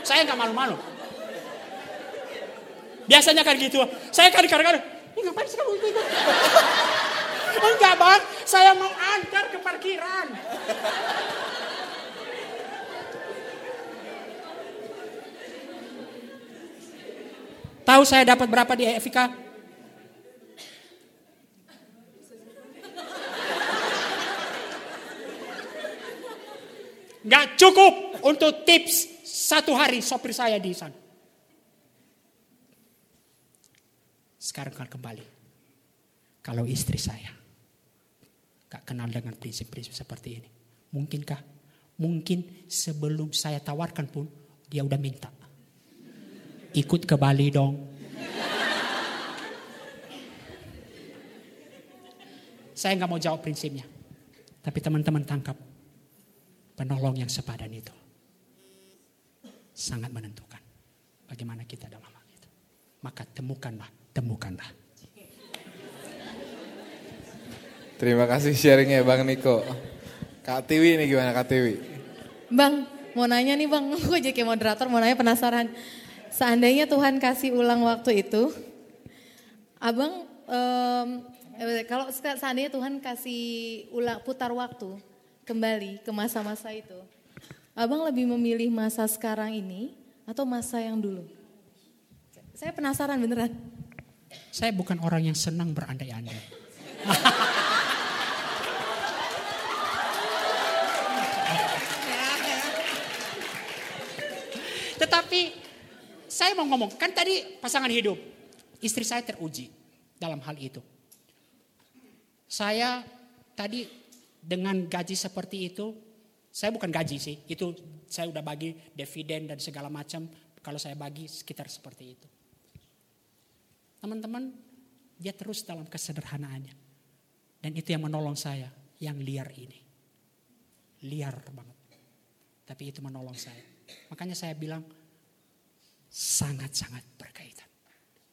Saya nggak malu-malu. Biasanya kan gitu. Saya kan kadang-kadang, ini ngapain sih kamu itu? Enggak bang, saya mau antar ke parkiran. Tahu saya dapat berapa di EFIK? Gak cukup untuk tips satu hari sopir saya di sana. Sekarang kan kembali. Kalau istri saya gak kenal dengan prinsip-prinsip seperti ini. Mungkinkah? Mungkin sebelum saya tawarkan pun dia udah minta. Ikut ke Bali dong. Saya nggak mau jawab prinsipnya. Tapi teman-teman tangkap penolong yang sepadan itu sangat menentukan bagaimana kita dalam hal itu. Maka temukanlah, temukanlah. Terima kasih sharingnya Bang Niko. Kak Tiwi ini gimana Kak Tiwi? Bang, mau nanya nih Bang, *laughs* aku jadi moderator mau nanya penasaran. Seandainya Tuhan kasih ulang waktu itu, Abang um, kalau seandainya Tuhan kasih ulang putar waktu, kembali ke masa-masa itu, abang lebih memilih masa sekarang ini atau masa yang dulu? Saya penasaran beneran. Saya bukan orang yang senang berandai-andai. *laughs* Tetapi saya mau ngomong, kan tadi pasangan hidup, istri saya teruji dalam hal itu. Saya tadi dengan gaji seperti itu, saya bukan gaji sih, itu saya udah bagi dividen dan segala macam. Kalau saya bagi sekitar seperti itu. Teman-teman, dia terus dalam kesederhanaannya. Dan itu yang menolong saya, yang liar ini. Liar banget. Tapi itu menolong saya. Makanya saya bilang, sangat-sangat berkaitan.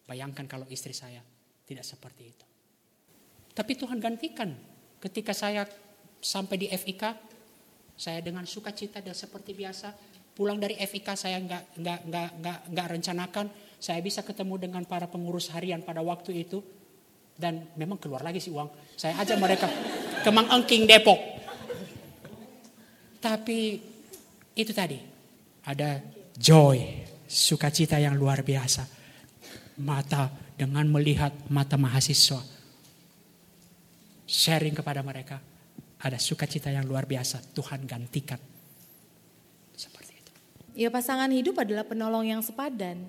Bayangkan kalau istri saya tidak seperti itu. Tapi Tuhan gantikan ketika saya sampai di FIK, saya dengan sukacita dan seperti biasa pulang dari FIK saya nggak nggak nggak nggak nggak rencanakan saya bisa ketemu dengan para pengurus harian pada waktu itu dan memang keluar lagi sih uang. Saya ajak mereka ke Mang Engking Depok. Tapi itu tadi ada joy, sukacita yang luar biasa. Mata dengan melihat mata mahasiswa sharing kepada mereka ada sukacita yang luar biasa Tuhan gantikan seperti itu. Ya pasangan hidup adalah penolong yang sepadan,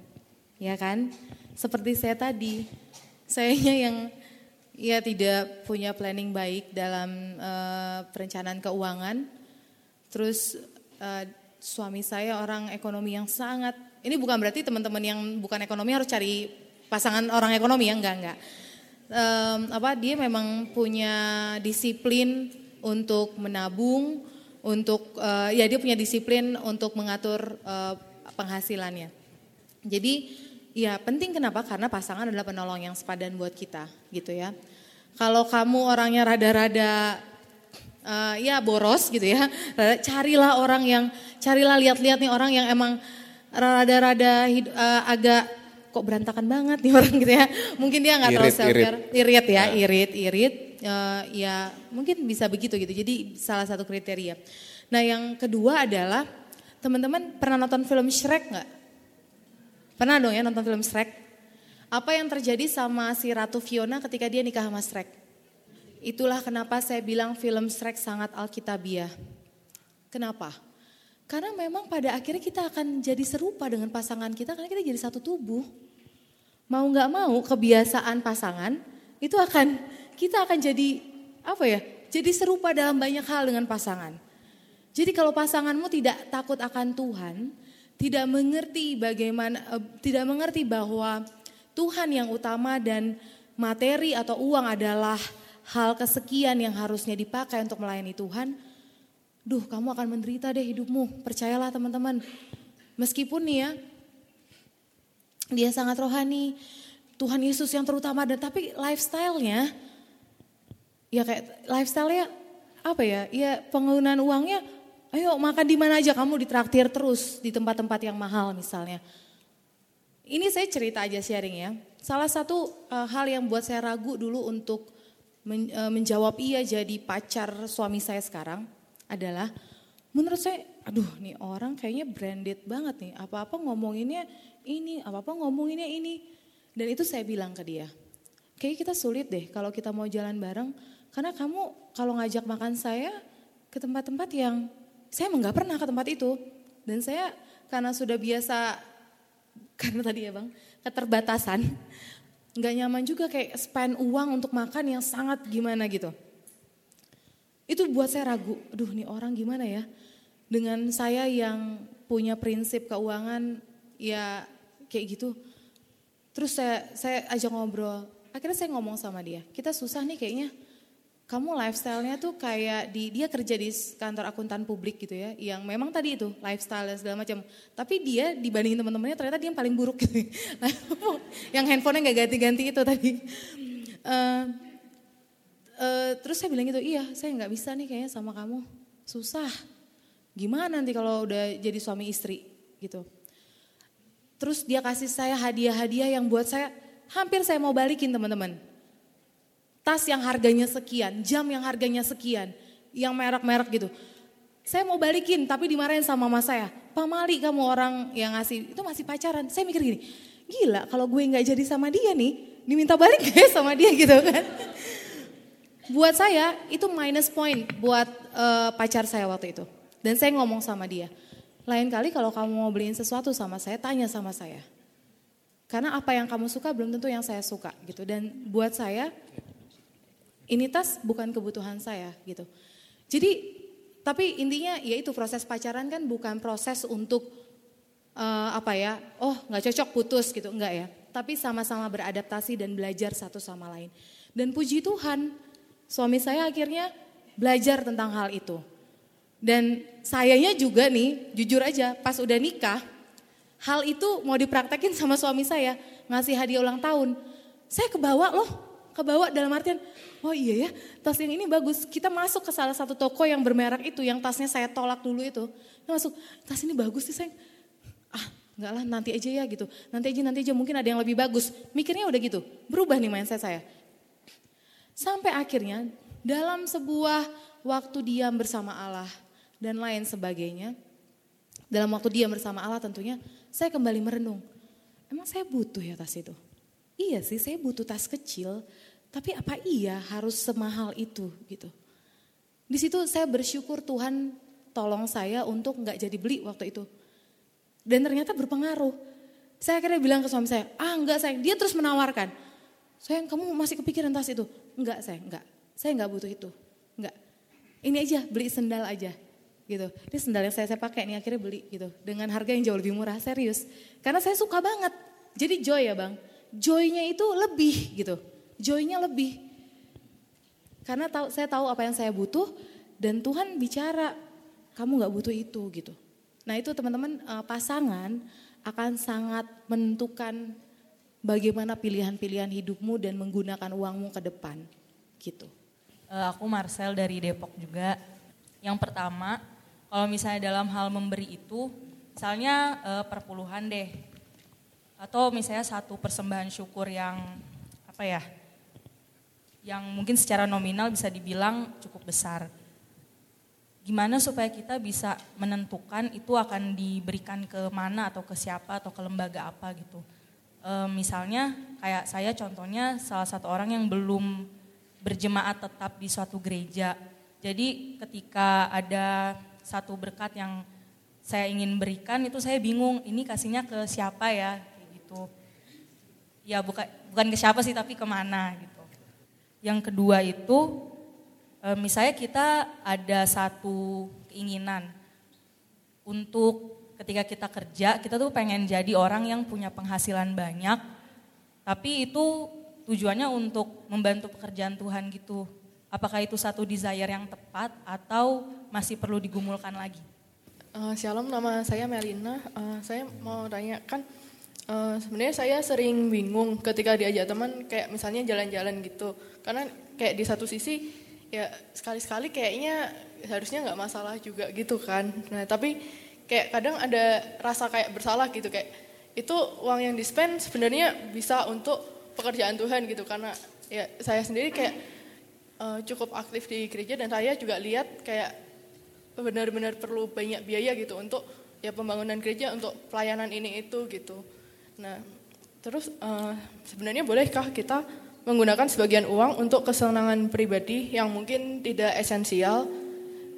ya kan? Seperti saya tadi, sayanya yang ya tidak punya planning baik dalam uh, perencanaan keuangan, terus uh, suami saya orang ekonomi yang sangat, ini bukan berarti teman-teman yang bukan ekonomi harus cari pasangan orang ekonomi ya, enggak enggak. Um, apa dia memang punya disiplin untuk menabung, untuk uh, ya dia punya disiplin untuk mengatur uh, penghasilannya. Jadi ya penting kenapa? Karena pasangan adalah penolong yang sepadan buat kita gitu ya. Kalau kamu orangnya rada-rada uh, ya boros gitu ya, carilah orang yang carilah lihat-lihat nih orang yang emang rada-rada uh, agak kok berantakan banget nih *laughs* orang gitu ya. Mungkin dia nggak terlalu self care, irit, irit ya, ya, irit, irit. Uh, ya mungkin bisa begitu gitu. Jadi salah satu kriteria. Nah yang kedua adalah teman-teman pernah nonton film Shrek nggak? Pernah dong ya nonton film Shrek? Apa yang terjadi sama si Ratu Fiona ketika dia nikah sama Shrek? Itulah kenapa saya bilang film Shrek sangat alkitabiah. Kenapa? Karena memang pada akhirnya kita akan jadi serupa dengan pasangan kita karena kita jadi satu tubuh. Mau nggak mau kebiasaan pasangan itu akan kita akan jadi apa ya? Jadi serupa dalam banyak hal dengan pasangan. Jadi kalau pasanganmu tidak takut akan Tuhan, tidak mengerti bagaimana uh, tidak mengerti bahwa Tuhan yang utama dan materi atau uang adalah hal kesekian yang harusnya dipakai untuk melayani Tuhan, duh kamu akan menderita deh hidupmu, percayalah teman-teman. Meskipun nih ya, dia sangat rohani, Tuhan Yesus yang terutama dan tapi lifestyle-nya ya kayak lifestyle-nya apa ya? Ya penggunaan uangnya ayo makan di mana aja kamu ditraktir terus di tempat-tempat yang mahal misalnya. Ini saya cerita aja sharing ya. Salah satu uh, hal yang buat saya ragu dulu untuk men, uh, menjawab iya jadi pacar suami saya sekarang adalah menurut saya aduh nih orang kayaknya branded banget nih. Apa-apa ngomonginnya ini, apa-apa ngomonginnya ini. Dan itu saya bilang ke dia. Kayaknya kita sulit deh kalau kita mau jalan bareng karena kamu kalau ngajak makan saya ke tempat-tempat yang saya emang nggak pernah ke tempat itu. Dan saya karena sudah biasa, *laughs* karena tadi ya bang, keterbatasan, nggak nyaman juga kayak spend uang untuk makan yang sangat gimana gitu. Itu buat saya ragu, aduh nih orang gimana ya. Dengan saya yang punya prinsip keuangan ya kayak gitu. Terus saya, saya ajak ngobrol, akhirnya saya ngomong sama dia, kita susah nih kayaknya kamu lifestyle-nya tuh kayak di dia kerja di kantor akuntan publik gitu ya, yang memang tadi itu lifestyle dan segala macam. Tapi dia dibandingin teman-temannya ternyata dia yang paling buruk gitu. *laughs* *laughs* yang handphonenya nggak ganti-ganti itu tadi. Uh, uh, terus saya bilang gitu, iya saya nggak bisa nih kayaknya sama kamu, susah. Gimana nanti kalau udah jadi suami istri gitu. Terus dia kasih saya hadiah-hadiah yang buat saya hampir saya mau balikin teman-teman tas yang harganya sekian, jam yang harganya sekian, yang merek-merek gitu. Saya mau balikin tapi dimarahin sama mama saya. Pak Mali kamu orang yang ngasih, itu masih pacaran. Saya mikir gini, gila kalau gue nggak jadi sama dia nih, diminta balik *laughs* gak sama dia gitu kan. Buat saya itu minus point buat uh, pacar saya waktu itu. Dan saya ngomong sama dia, lain kali kalau kamu mau beliin sesuatu sama saya, tanya sama saya. Karena apa yang kamu suka belum tentu yang saya suka gitu. Dan buat saya ini tas bukan kebutuhan saya gitu. Jadi tapi intinya ya itu proses pacaran kan bukan proses untuk uh, apa ya, oh nggak cocok putus gitu, enggak ya. Tapi sama-sama beradaptasi dan belajar satu sama lain. Dan puji Tuhan, suami saya akhirnya belajar tentang hal itu. Dan sayanya juga nih, jujur aja, pas udah nikah, hal itu mau dipraktekin sama suami saya, ngasih hadiah ulang tahun. Saya kebawa loh, kebawa dalam artian, oh iya ya tas yang ini bagus. Kita masuk ke salah satu toko yang bermerek itu, yang tasnya saya tolak dulu itu. Kita masuk, tas ini bagus sih sayang. Ah enggak lah nanti aja ya gitu. Nanti aja, nanti aja mungkin ada yang lebih bagus. Mikirnya udah gitu, berubah nih mindset saya. Sampai akhirnya dalam sebuah waktu diam bersama Allah dan lain sebagainya, dalam waktu diam bersama Allah tentunya, saya kembali merenung. Emang saya butuh ya tas itu? Iya sih, saya butuh tas kecil, tapi apa iya harus semahal itu gitu? Di situ saya bersyukur Tuhan tolong saya untuk nggak jadi beli waktu itu. Dan ternyata berpengaruh. Saya akhirnya bilang ke suami saya, ah enggak sayang, dia terus menawarkan. Sayang kamu masih kepikiran tas itu? Enggak sayang, enggak. Saya enggak butuh itu. Enggak. Ini aja, beli sendal aja gitu. Ini sendal yang saya, saya pakai nih akhirnya beli gitu. Dengan harga yang jauh lebih murah, serius. Karena saya suka banget. Jadi joy ya bang. Joynya itu lebih gitu. Joynya lebih. Karena tahu, saya tahu apa yang saya butuh dan Tuhan bicara, kamu gak butuh itu gitu. Nah itu teman-teman eh, pasangan akan sangat menentukan bagaimana pilihan-pilihan hidupmu dan menggunakan uangmu ke depan gitu. Eh, aku Marcel dari Depok juga. Yang pertama, kalau misalnya dalam hal memberi itu, misalnya uh, perpuluhan deh, atau misalnya satu persembahan syukur yang apa ya, yang mungkin secara nominal bisa dibilang cukup besar. Gimana supaya kita bisa menentukan itu akan diberikan ke mana atau ke siapa atau ke lembaga apa gitu. E, misalnya kayak saya contohnya salah satu orang yang belum berjemaat tetap di suatu gereja. Jadi ketika ada satu berkat yang saya ingin berikan itu saya bingung ini kasihnya ke siapa ya gitu. Ya bukan bukan ke siapa sih tapi ke mana gitu. Yang kedua itu e, misalnya kita ada satu keinginan untuk ketika kita kerja kita tuh pengen jadi orang yang punya penghasilan banyak tapi itu tujuannya untuk membantu pekerjaan Tuhan gitu. Apakah itu satu desire yang tepat atau masih perlu digumulkan lagi? Uh, shalom, nama saya Melina. Uh, saya mau tanya kan uh, sebenarnya saya sering bingung ketika diajak teman kayak misalnya jalan-jalan gitu. Karena kayak di satu sisi ya sekali-sekali kayaknya harusnya nggak masalah juga gitu kan. Nah tapi kayak kadang ada rasa kayak bersalah gitu kayak itu uang yang di spend sebenarnya bisa untuk pekerjaan Tuhan gitu karena ya saya sendiri kayak uh, cukup aktif di gereja dan saya juga lihat kayak benar-benar perlu banyak biaya gitu untuk ya pembangunan gereja untuk pelayanan ini itu gitu. Nah, terus uh, sebenarnya bolehkah kita menggunakan sebagian uang untuk kesenangan pribadi yang mungkin tidak esensial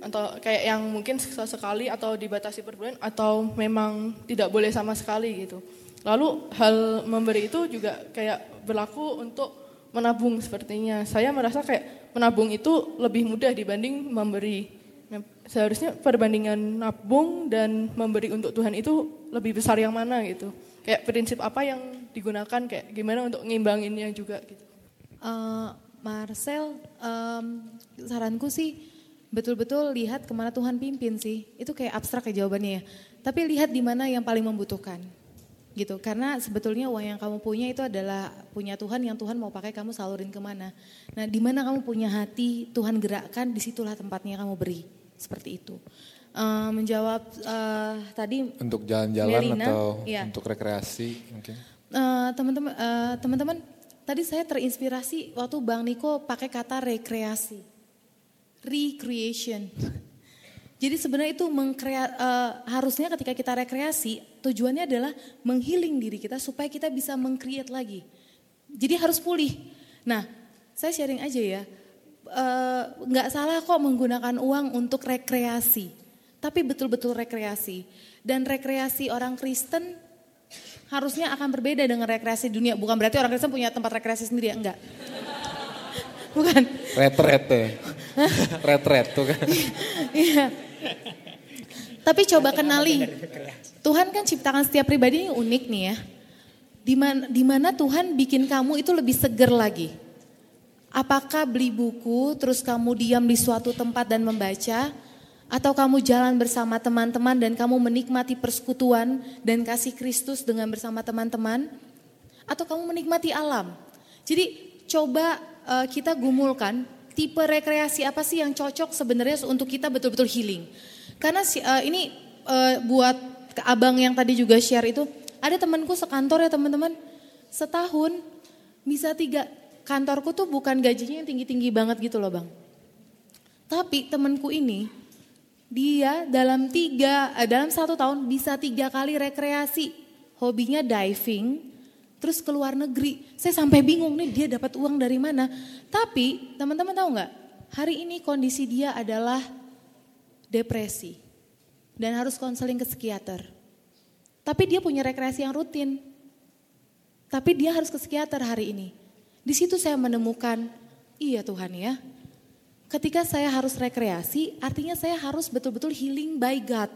atau kayak yang mungkin sesekali atau dibatasi per bulan atau memang tidak boleh sama sekali gitu. Lalu hal memberi itu juga kayak berlaku untuk menabung sepertinya. Saya merasa kayak menabung itu lebih mudah dibanding memberi seharusnya perbandingan nabung dan memberi untuk Tuhan itu lebih besar yang mana gitu. Kayak prinsip apa yang digunakan kayak gimana untuk ngimbanginnya juga gitu. Uh, Marcel, um, saranku sih betul-betul lihat ke mana Tuhan pimpin sih. Itu kayak abstrak ya jawabannya ya. Tapi lihat di mana yang paling membutuhkan gitu karena sebetulnya uang yang kamu punya itu adalah punya Tuhan yang Tuhan mau pakai kamu salurin ke mana nah di mana kamu punya hati Tuhan gerakkan di situlah tempatnya kamu beri seperti itu uh, menjawab uh, tadi untuk jalan-jalan atau ya. untuk rekreasi mungkin uh, teman-teman uh, teman-teman tadi saya terinspirasi waktu Bang Niko pakai kata rekreasi recreation jadi sebenarnya itu mengkrea, uh, harusnya ketika kita rekreasi tujuannya adalah menghealing diri kita supaya kita bisa mengcreate lagi. Jadi harus pulih. Nah, saya sharing aja ya, eh, nggak uh, salah kok menggunakan uang untuk rekreasi, tapi betul-betul rekreasi. Dan rekreasi orang Kristen harusnya akan berbeda dengan rekreasi dunia. Bukan berarti orang Kristen punya tempat rekreasi sendiri ya, enggak. Bukan. Retret Retret tuh kan. Iya. Tapi coba kenali, Tuhan kan ciptakan setiap pribadi ini unik nih ya. Di mana, di mana Tuhan bikin kamu itu lebih seger lagi. Apakah beli buku, terus kamu diam di suatu tempat dan membaca, Atau kamu jalan bersama teman-teman dan kamu menikmati persekutuan dan kasih Kristus dengan bersama teman-teman? Atau kamu menikmati alam? Jadi coba uh, kita gumulkan tipe rekreasi apa sih yang cocok sebenarnya untuk kita betul-betul healing. Karena uh, ini uh, buat abang yang tadi juga share itu, ada temanku sekantor ya teman-teman, setahun bisa tiga, kantorku tuh bukan gajinya yang tinggi-tinggi banget gitu loh bang. Tapi temanku ini, dia dalam tiga, dalam satu tahun bisa tiga kali rekreasi. Hobinya diving, terus ke luar negeri. Saya sampai bingung nih dia dapat uang dari mana. Tapi teman-teman tahu nggak? Hari ini kondisi dia adalah depresi dan harus konseling ke psikiater. Tapi dia punya rekreasi yang rutin. Tapi dia harus ke psikiater hari ini. Di situ saya menemukan, iya Tuhan ya. Ketika saya harus rekreasi, artinya saya harus betul-betul healing by God.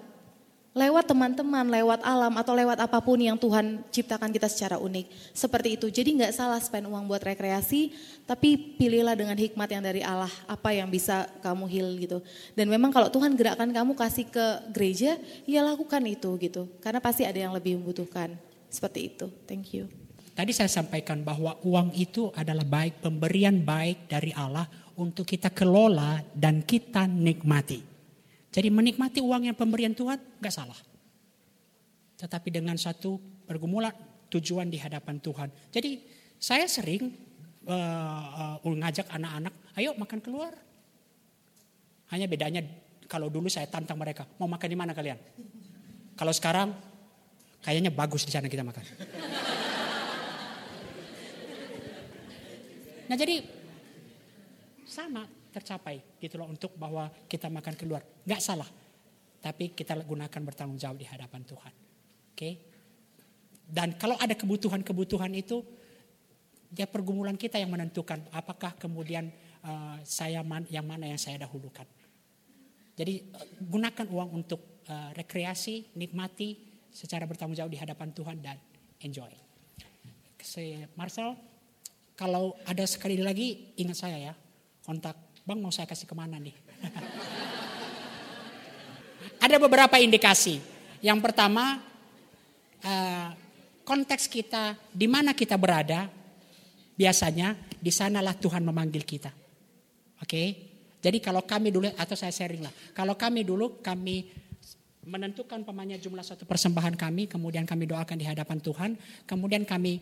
Lewat teman-teman, lewat alam, atau lewat apa pun yang Tuhan ciptakan kita secara unik. Seperti itu, jadi nggak salah spend uang buat rekreasi, tapi pilihlah dengan hikmat yang dari Allah, apa yang bisa kamu heal gitu. Dan memang kalau Tuhan gerakkan kamu kasih ke gereja, ya lakukan itu gitu. Karena pasti ada yang lebih membutuhkan. Seperti itu, thank you. Tadi saya sampaikan bahwa uang itu adalah baik, pemberian baik dari Allah untuk kita kelola dan kita nikmati. Jadi menikmati uang yang pemberian Tuhan gak salah. Tetapi dengan satu pergumulan tujuan di hadapan Tuhan. Jadi saya sering uh, uh, ngajak anak-anak, ayo makan keluar. Hanya bedanya kalau dulu saya tantang mereka, mau makan di mana kalian? Kalau sekarang kayaknya bagus di sana kita makan. Nah jadi sama tercapai gitu loh untuk bahwa kita makan keluar. Gak salah. Tapi kita gunakan bertanggung jawab di hadapan Tuhan. Oke. Okay? Dan kalau ada kebutuhan-kebutuhan itu, dia pergumulan kita yang menentukan apakah kemudian uh, saya man, yang mana yang saya dahulukan. Jadi uh, gunakan uang untuk uh, rekreasi, nikmati secara bertanggung jawab di hadapan Tuhan dan enjoy. Saya Marcel, kalau ada sekali lagi ingat saya ya, kontak Bang mau saya kasih ke mana nih? *laughs* ada beberapa indikasi. Yang pertama, uh, konteks kita, di mana kita berada, biasanya di sanalah Tuhan memanggil kita. Oke, jadi kalau kami dulu, atau saya sharing lah, kalau kami dulu kami menentukan pemanya jumlah satu persembahan kami, kemudian kami doakan di hadapan Tuhan, kemudian kami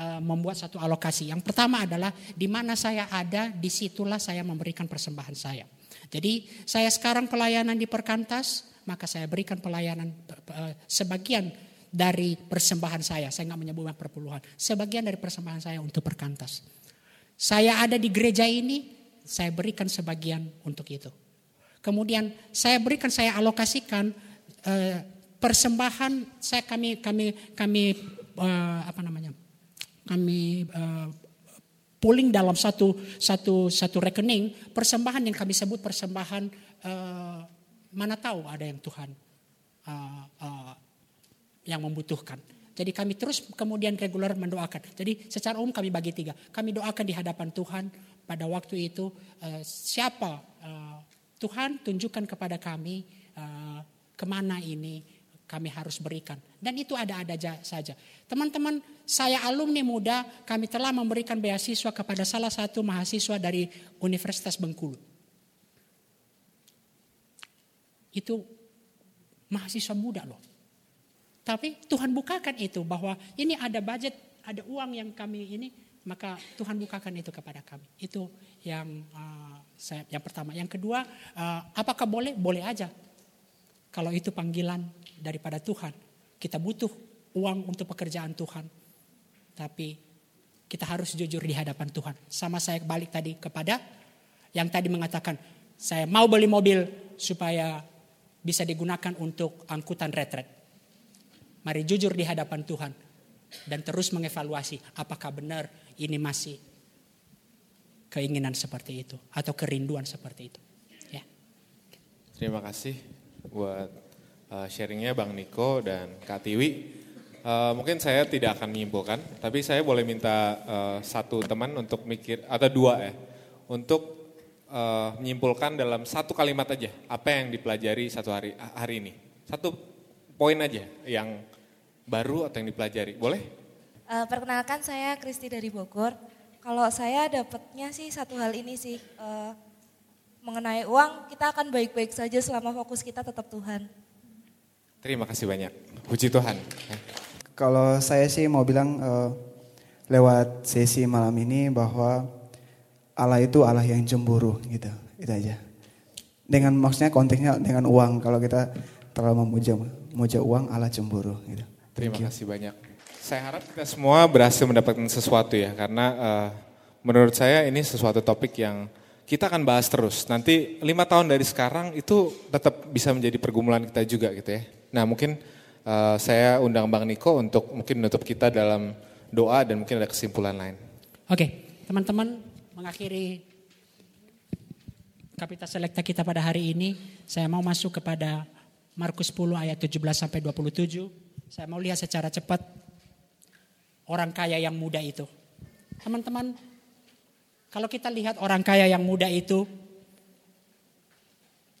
Eh, membuat satu alokasi. Yang pertama adalah di mana saya ada, di situlah saya memberikan persembahan saya. Jadi saya sekarang pelayanan di Perkantas, maka saya berikan pelayanan uh, sebagian dari persembahan saya. Saya nggak menyebutkan perpuluhan. Sebagian dari persembahan saya untuk Perkantas. Saya ada di gereja ini, saya berikan sebagian untuk itu. Kemudian saya berikan, saya alokasikan uh, persembahan saya kami kami kami apa namanya kami uh, pooling dalam satu satu satu rekening persembahan yang kami sebut persembahan uh, mana tahu ada yang Tuhan uh, uh, yang membutuhkan. Jadi kami terus kemudian reguler mendoakan. Jadi secara umum kami bagi tiga. Kami doakan di hadapan Tuhan pada waktu itu uh, siapa uh, Tuhan tunjukkan kepada kami uh, ke mana ini kami harus berikan. Dan itu ada-ada saja. Teman-teman, saya alumni muda, kami telah memberikan beasiswa kepada salah satu mahasiswa dari Universitas Bengkulu. Itu mahasiswa muda loh. Tapi Tuhan bukakan itu bahwa ini ada budget, ada uang yang kami ini, maka Tuhan bukakan itu kepada kami. Itu yang uh, saya, yang pertama. Yang kedua, uh, apakah boleh? Boleh aja. Kalau itu panggilan daripada Tuhan. Kita butuh uang untuk pekerjaan Tuhan. Tapi kita harus jujur di hadapan Tuhan. Sama saya balik tadi kepada yang tadi mengatakan, saya mau beli mobil supaya bisa digunakan untuk angkutan retret. Mari jujur di hadapan Tuhan dan terus mengevaluasi apakah benar ini masih keinginan seperti itu atau kerinduan seperti itu. Ya. Terima kasih buat uh, sharingnya Bang Niko dan Kak Tiwi. Uh, mungkin saya tidak akan menyimpulkan, tapi saya boleh minta uh, satu teman untuk mikir atau dua ya, untuk uh, menyimpulkan dalam satu kalimat aja apa yang dipelajari satu hari hari ini. Satu poin aja yang baru atau yang dipelajari. Boleh? Uh, perkenalkan saya Kristi dari Bogor. Kalau saya dapatnya sih satu hal ini sih uh, mengenai uang kita akan baik-baik saja selama fokus kita tetap Tuhan. Terima kasih banyak. Puji Tuhan. Kalau saya sih mau bilang uh, lewat sesi malam ini bahwa Allah itu Allah yang cemburu gitu. Itu aja. Dengan maksudnya konteksnya dengan uang. Kalau kita terlalu memuja memuja uang Allah cemburu gitu. Terima kasih banyak. Saya harap kita semua berhasil mendapatkan sesuatu ya karena uh, menurut saya ini sesuatu topik yang kita akan bahas terus. Nanti lima tahun dari sekarang itu tetap bisa menjadi pergumulan kita juga gitu ya. Nah mungkin uh, saya undang Bang Niko untuk mungkin menutup kita dalam doa dan mungkin ada kesimpulan lain. Oke, teman-teman mengakhiri Kapita Selekta kita pada hari ini, saya mau masuk kepada Markus 10 ayat 17 sampai 27. Saya mau lihat secara cepat orang kaya yang muda itu. Teman-teman, kalau kita lihat orang kaya yang muda itu,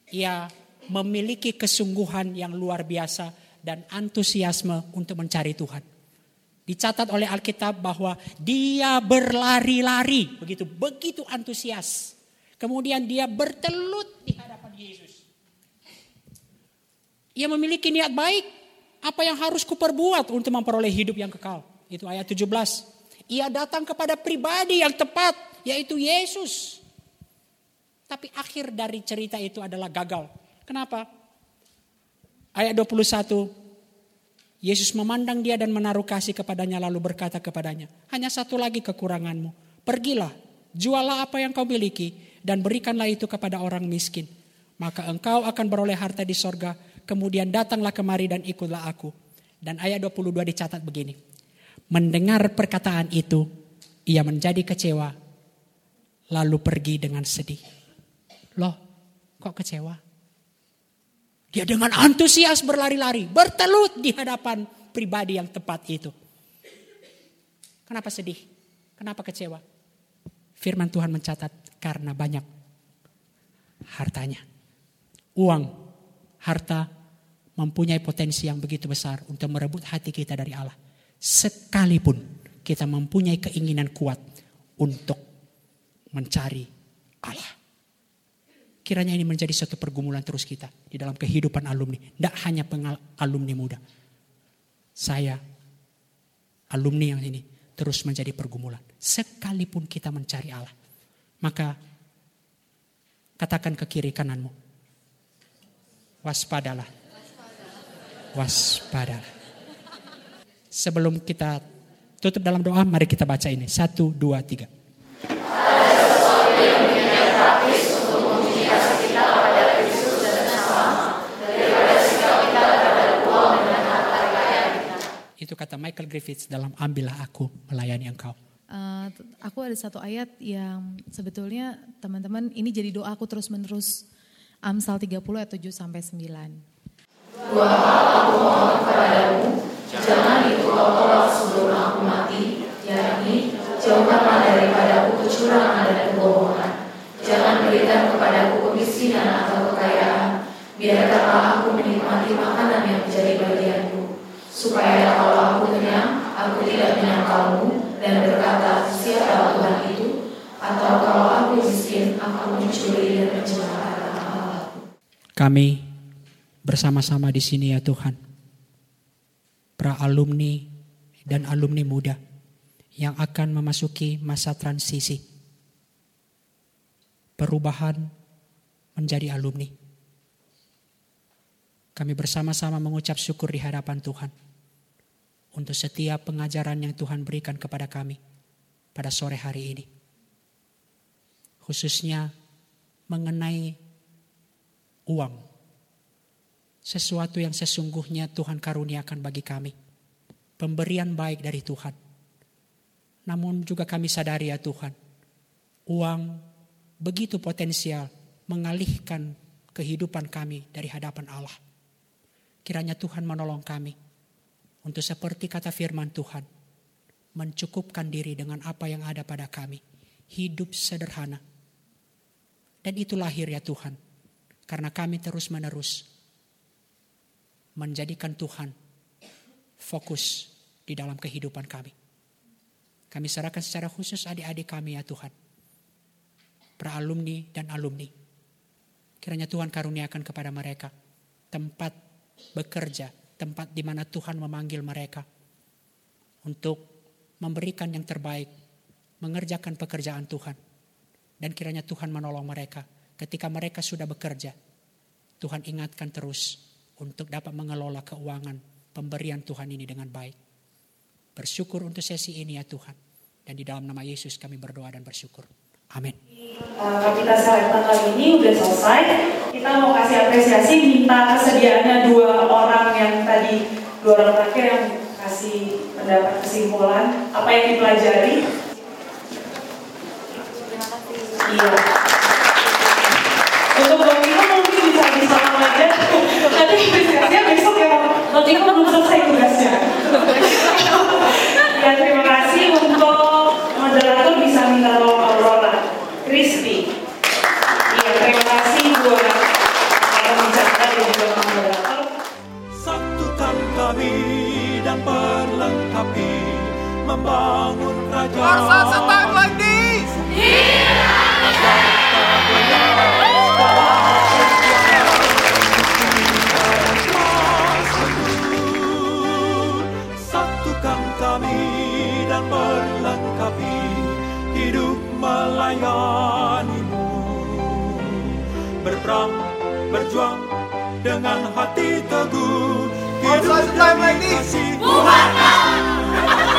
ia memiliki kesungguhan yang luar biasa dan antusiasme untuk mencari Tuhan. Dicatat oleh Alkitab bahwa dia berlari-lari, begitu begitu antusias. Kemudian dia bertelut di hadapan Yesus. Ia memiliki niat baik, apa yang harus kuperbuat untuk memperoleh hidup yang kekal. Itu ayat 17. Ia datang kepada pribadi yang tepat, yaitu Yesus. Tapi akhir dari cerita itu adalah gagal. Kenapa? Ayat 21, Yesus memandang dia dan menaruh kasih kepadanya lalu berkata kepadanya, hanya satu lagi kekuranganmu. Pergilah, jualah apa yang kau miliki dan berikanlah itu kepada orang miskin. Maka engkau akan beroleh harta di sorga, kemudian datanglah kemari dan ikutlah aku. Dan ayat 22 dicatat begini. Mendengar perkataan itu, ia menjadi kecewa, lalu pergi dengan sedih. Loh, kok kecewa? Dia dengan antusias berlari-lari, bertelut di hadapan pribadi yang tepat itu. Kenapa sedih? Kenapa kecewa? Firman Tuhan mencatat karena banyak hartanya. Uang, harta mempunyai potensi yang begitu besar untuk merebut hati kita dari Allah. Sekalipun kita mempunyai keinginan kuat untuk mencari Allah. Kiranya ini menjadi satu pergumulan terus kita di dalam kehidupan alumni. Tidak hanya pengal alumni muda. Saya, alumni yang ini, terus menjadi pergumulan. Sekalipun kita mencari Allah. Maka katakan ke kiri kananmu. Waspadalah. Waspadalah. Sebelum kita tutup dalam doa, mari kita baca ini. Satu, dua, tiga. Itu kata Michael Griffiths dalam Ambillah Aku Melayani Engkau. Uh, aku ada satu ayat yang sebetulnya teman-teman ini jadi doa aku terus-menerus. Amsal 30 ayat 7 sampai 9. Dua hal aku mohon kepadamu, jangan itu kau tolak sebelum aku mati, yakni jauhkanlah daripadaku kecurangan dan kebohongan. Jangan berikan kepadaku kemiskinan atau kekayaan, biarkanlah aku menikmati makanan yang menjadi bagianku supaya kalau aku kenyang, aku tidak menyangkalmu dan berkata, siapa Tuhan itu? Atau kalau aku miskin, aku mencuri dan mencelakakan Allahku. Kami bersama-sama di sini ya Tuhan. Para alumni dan alumni muda yang akan memasuki masa transisi. Perubahan menjadi alumni. Kami bersama-sama mengucap syukur di hadapan Tuhan untuk setiap pengajaran yang Tuhan berikan kepada kami pada sore hari ini. Khususnya mengenai uang. Sesuatu yang sesungguhnya Tuhan karuniakan bagi kami. Pemberian baik dari Tuhan. Namun juga kami sadari ya Tuhan, uang begitu potensial mengalihkan kehidupan kami dari hadapan Allah. Kiranya Tuhan menolong kami untuk seperti kata firman Tuhan, mencukupkan diri dengan apa yang ada pada kami. Hidup sederhana. Dan itu lahir ya Tuhan. Karena kami terus menerus menjadikan Tuhan fokus di dalam kehidupan kami. Kami serahkan secara khusus adik-adik kami ya Tuhan. Para alumni dan alumni. Kiranya Tuhan karuniakan kepada mereka tempat bekerja, tempat di mana Tuhan memanggil mereka untuk memberikan yang terbaik, mengerjakan pekerjaan Tuhan. Dan kiranya Tuhan menolong mereka ketika mereka sudah bekerja. Tuhan ingatkan terus untuk dapat mengelola keuangan pemberian Tuhan ini dengan baik. Bersyukur untuk sesi ini ya Tuhan. Dan di dalam nama Yesus kami berdoa dan bersyukur. Amin. Kita selekta kali ini udah selesai. Kita mau kasih apresiasi minta kesediaannya dua orang yang tadi dua orang terakhir yang kasih pendapat kesimpulan apa yang dipelajari. Iya. Untuk Bang Iko mungkin bisa disalam aja. Nanti apresiasinya besok ya. Bang Iko belum selesai tugasnya. ya terima kasih untuk moderator bisa minta tolong perlengkapi membangun kerajaan. Barca setang lagi. Satukan kami dan perlengkapi hidup melayanimu Berperang, berjuang dengan hati teguh Hidup Barca setang demi lagi. kasih Bubarkan.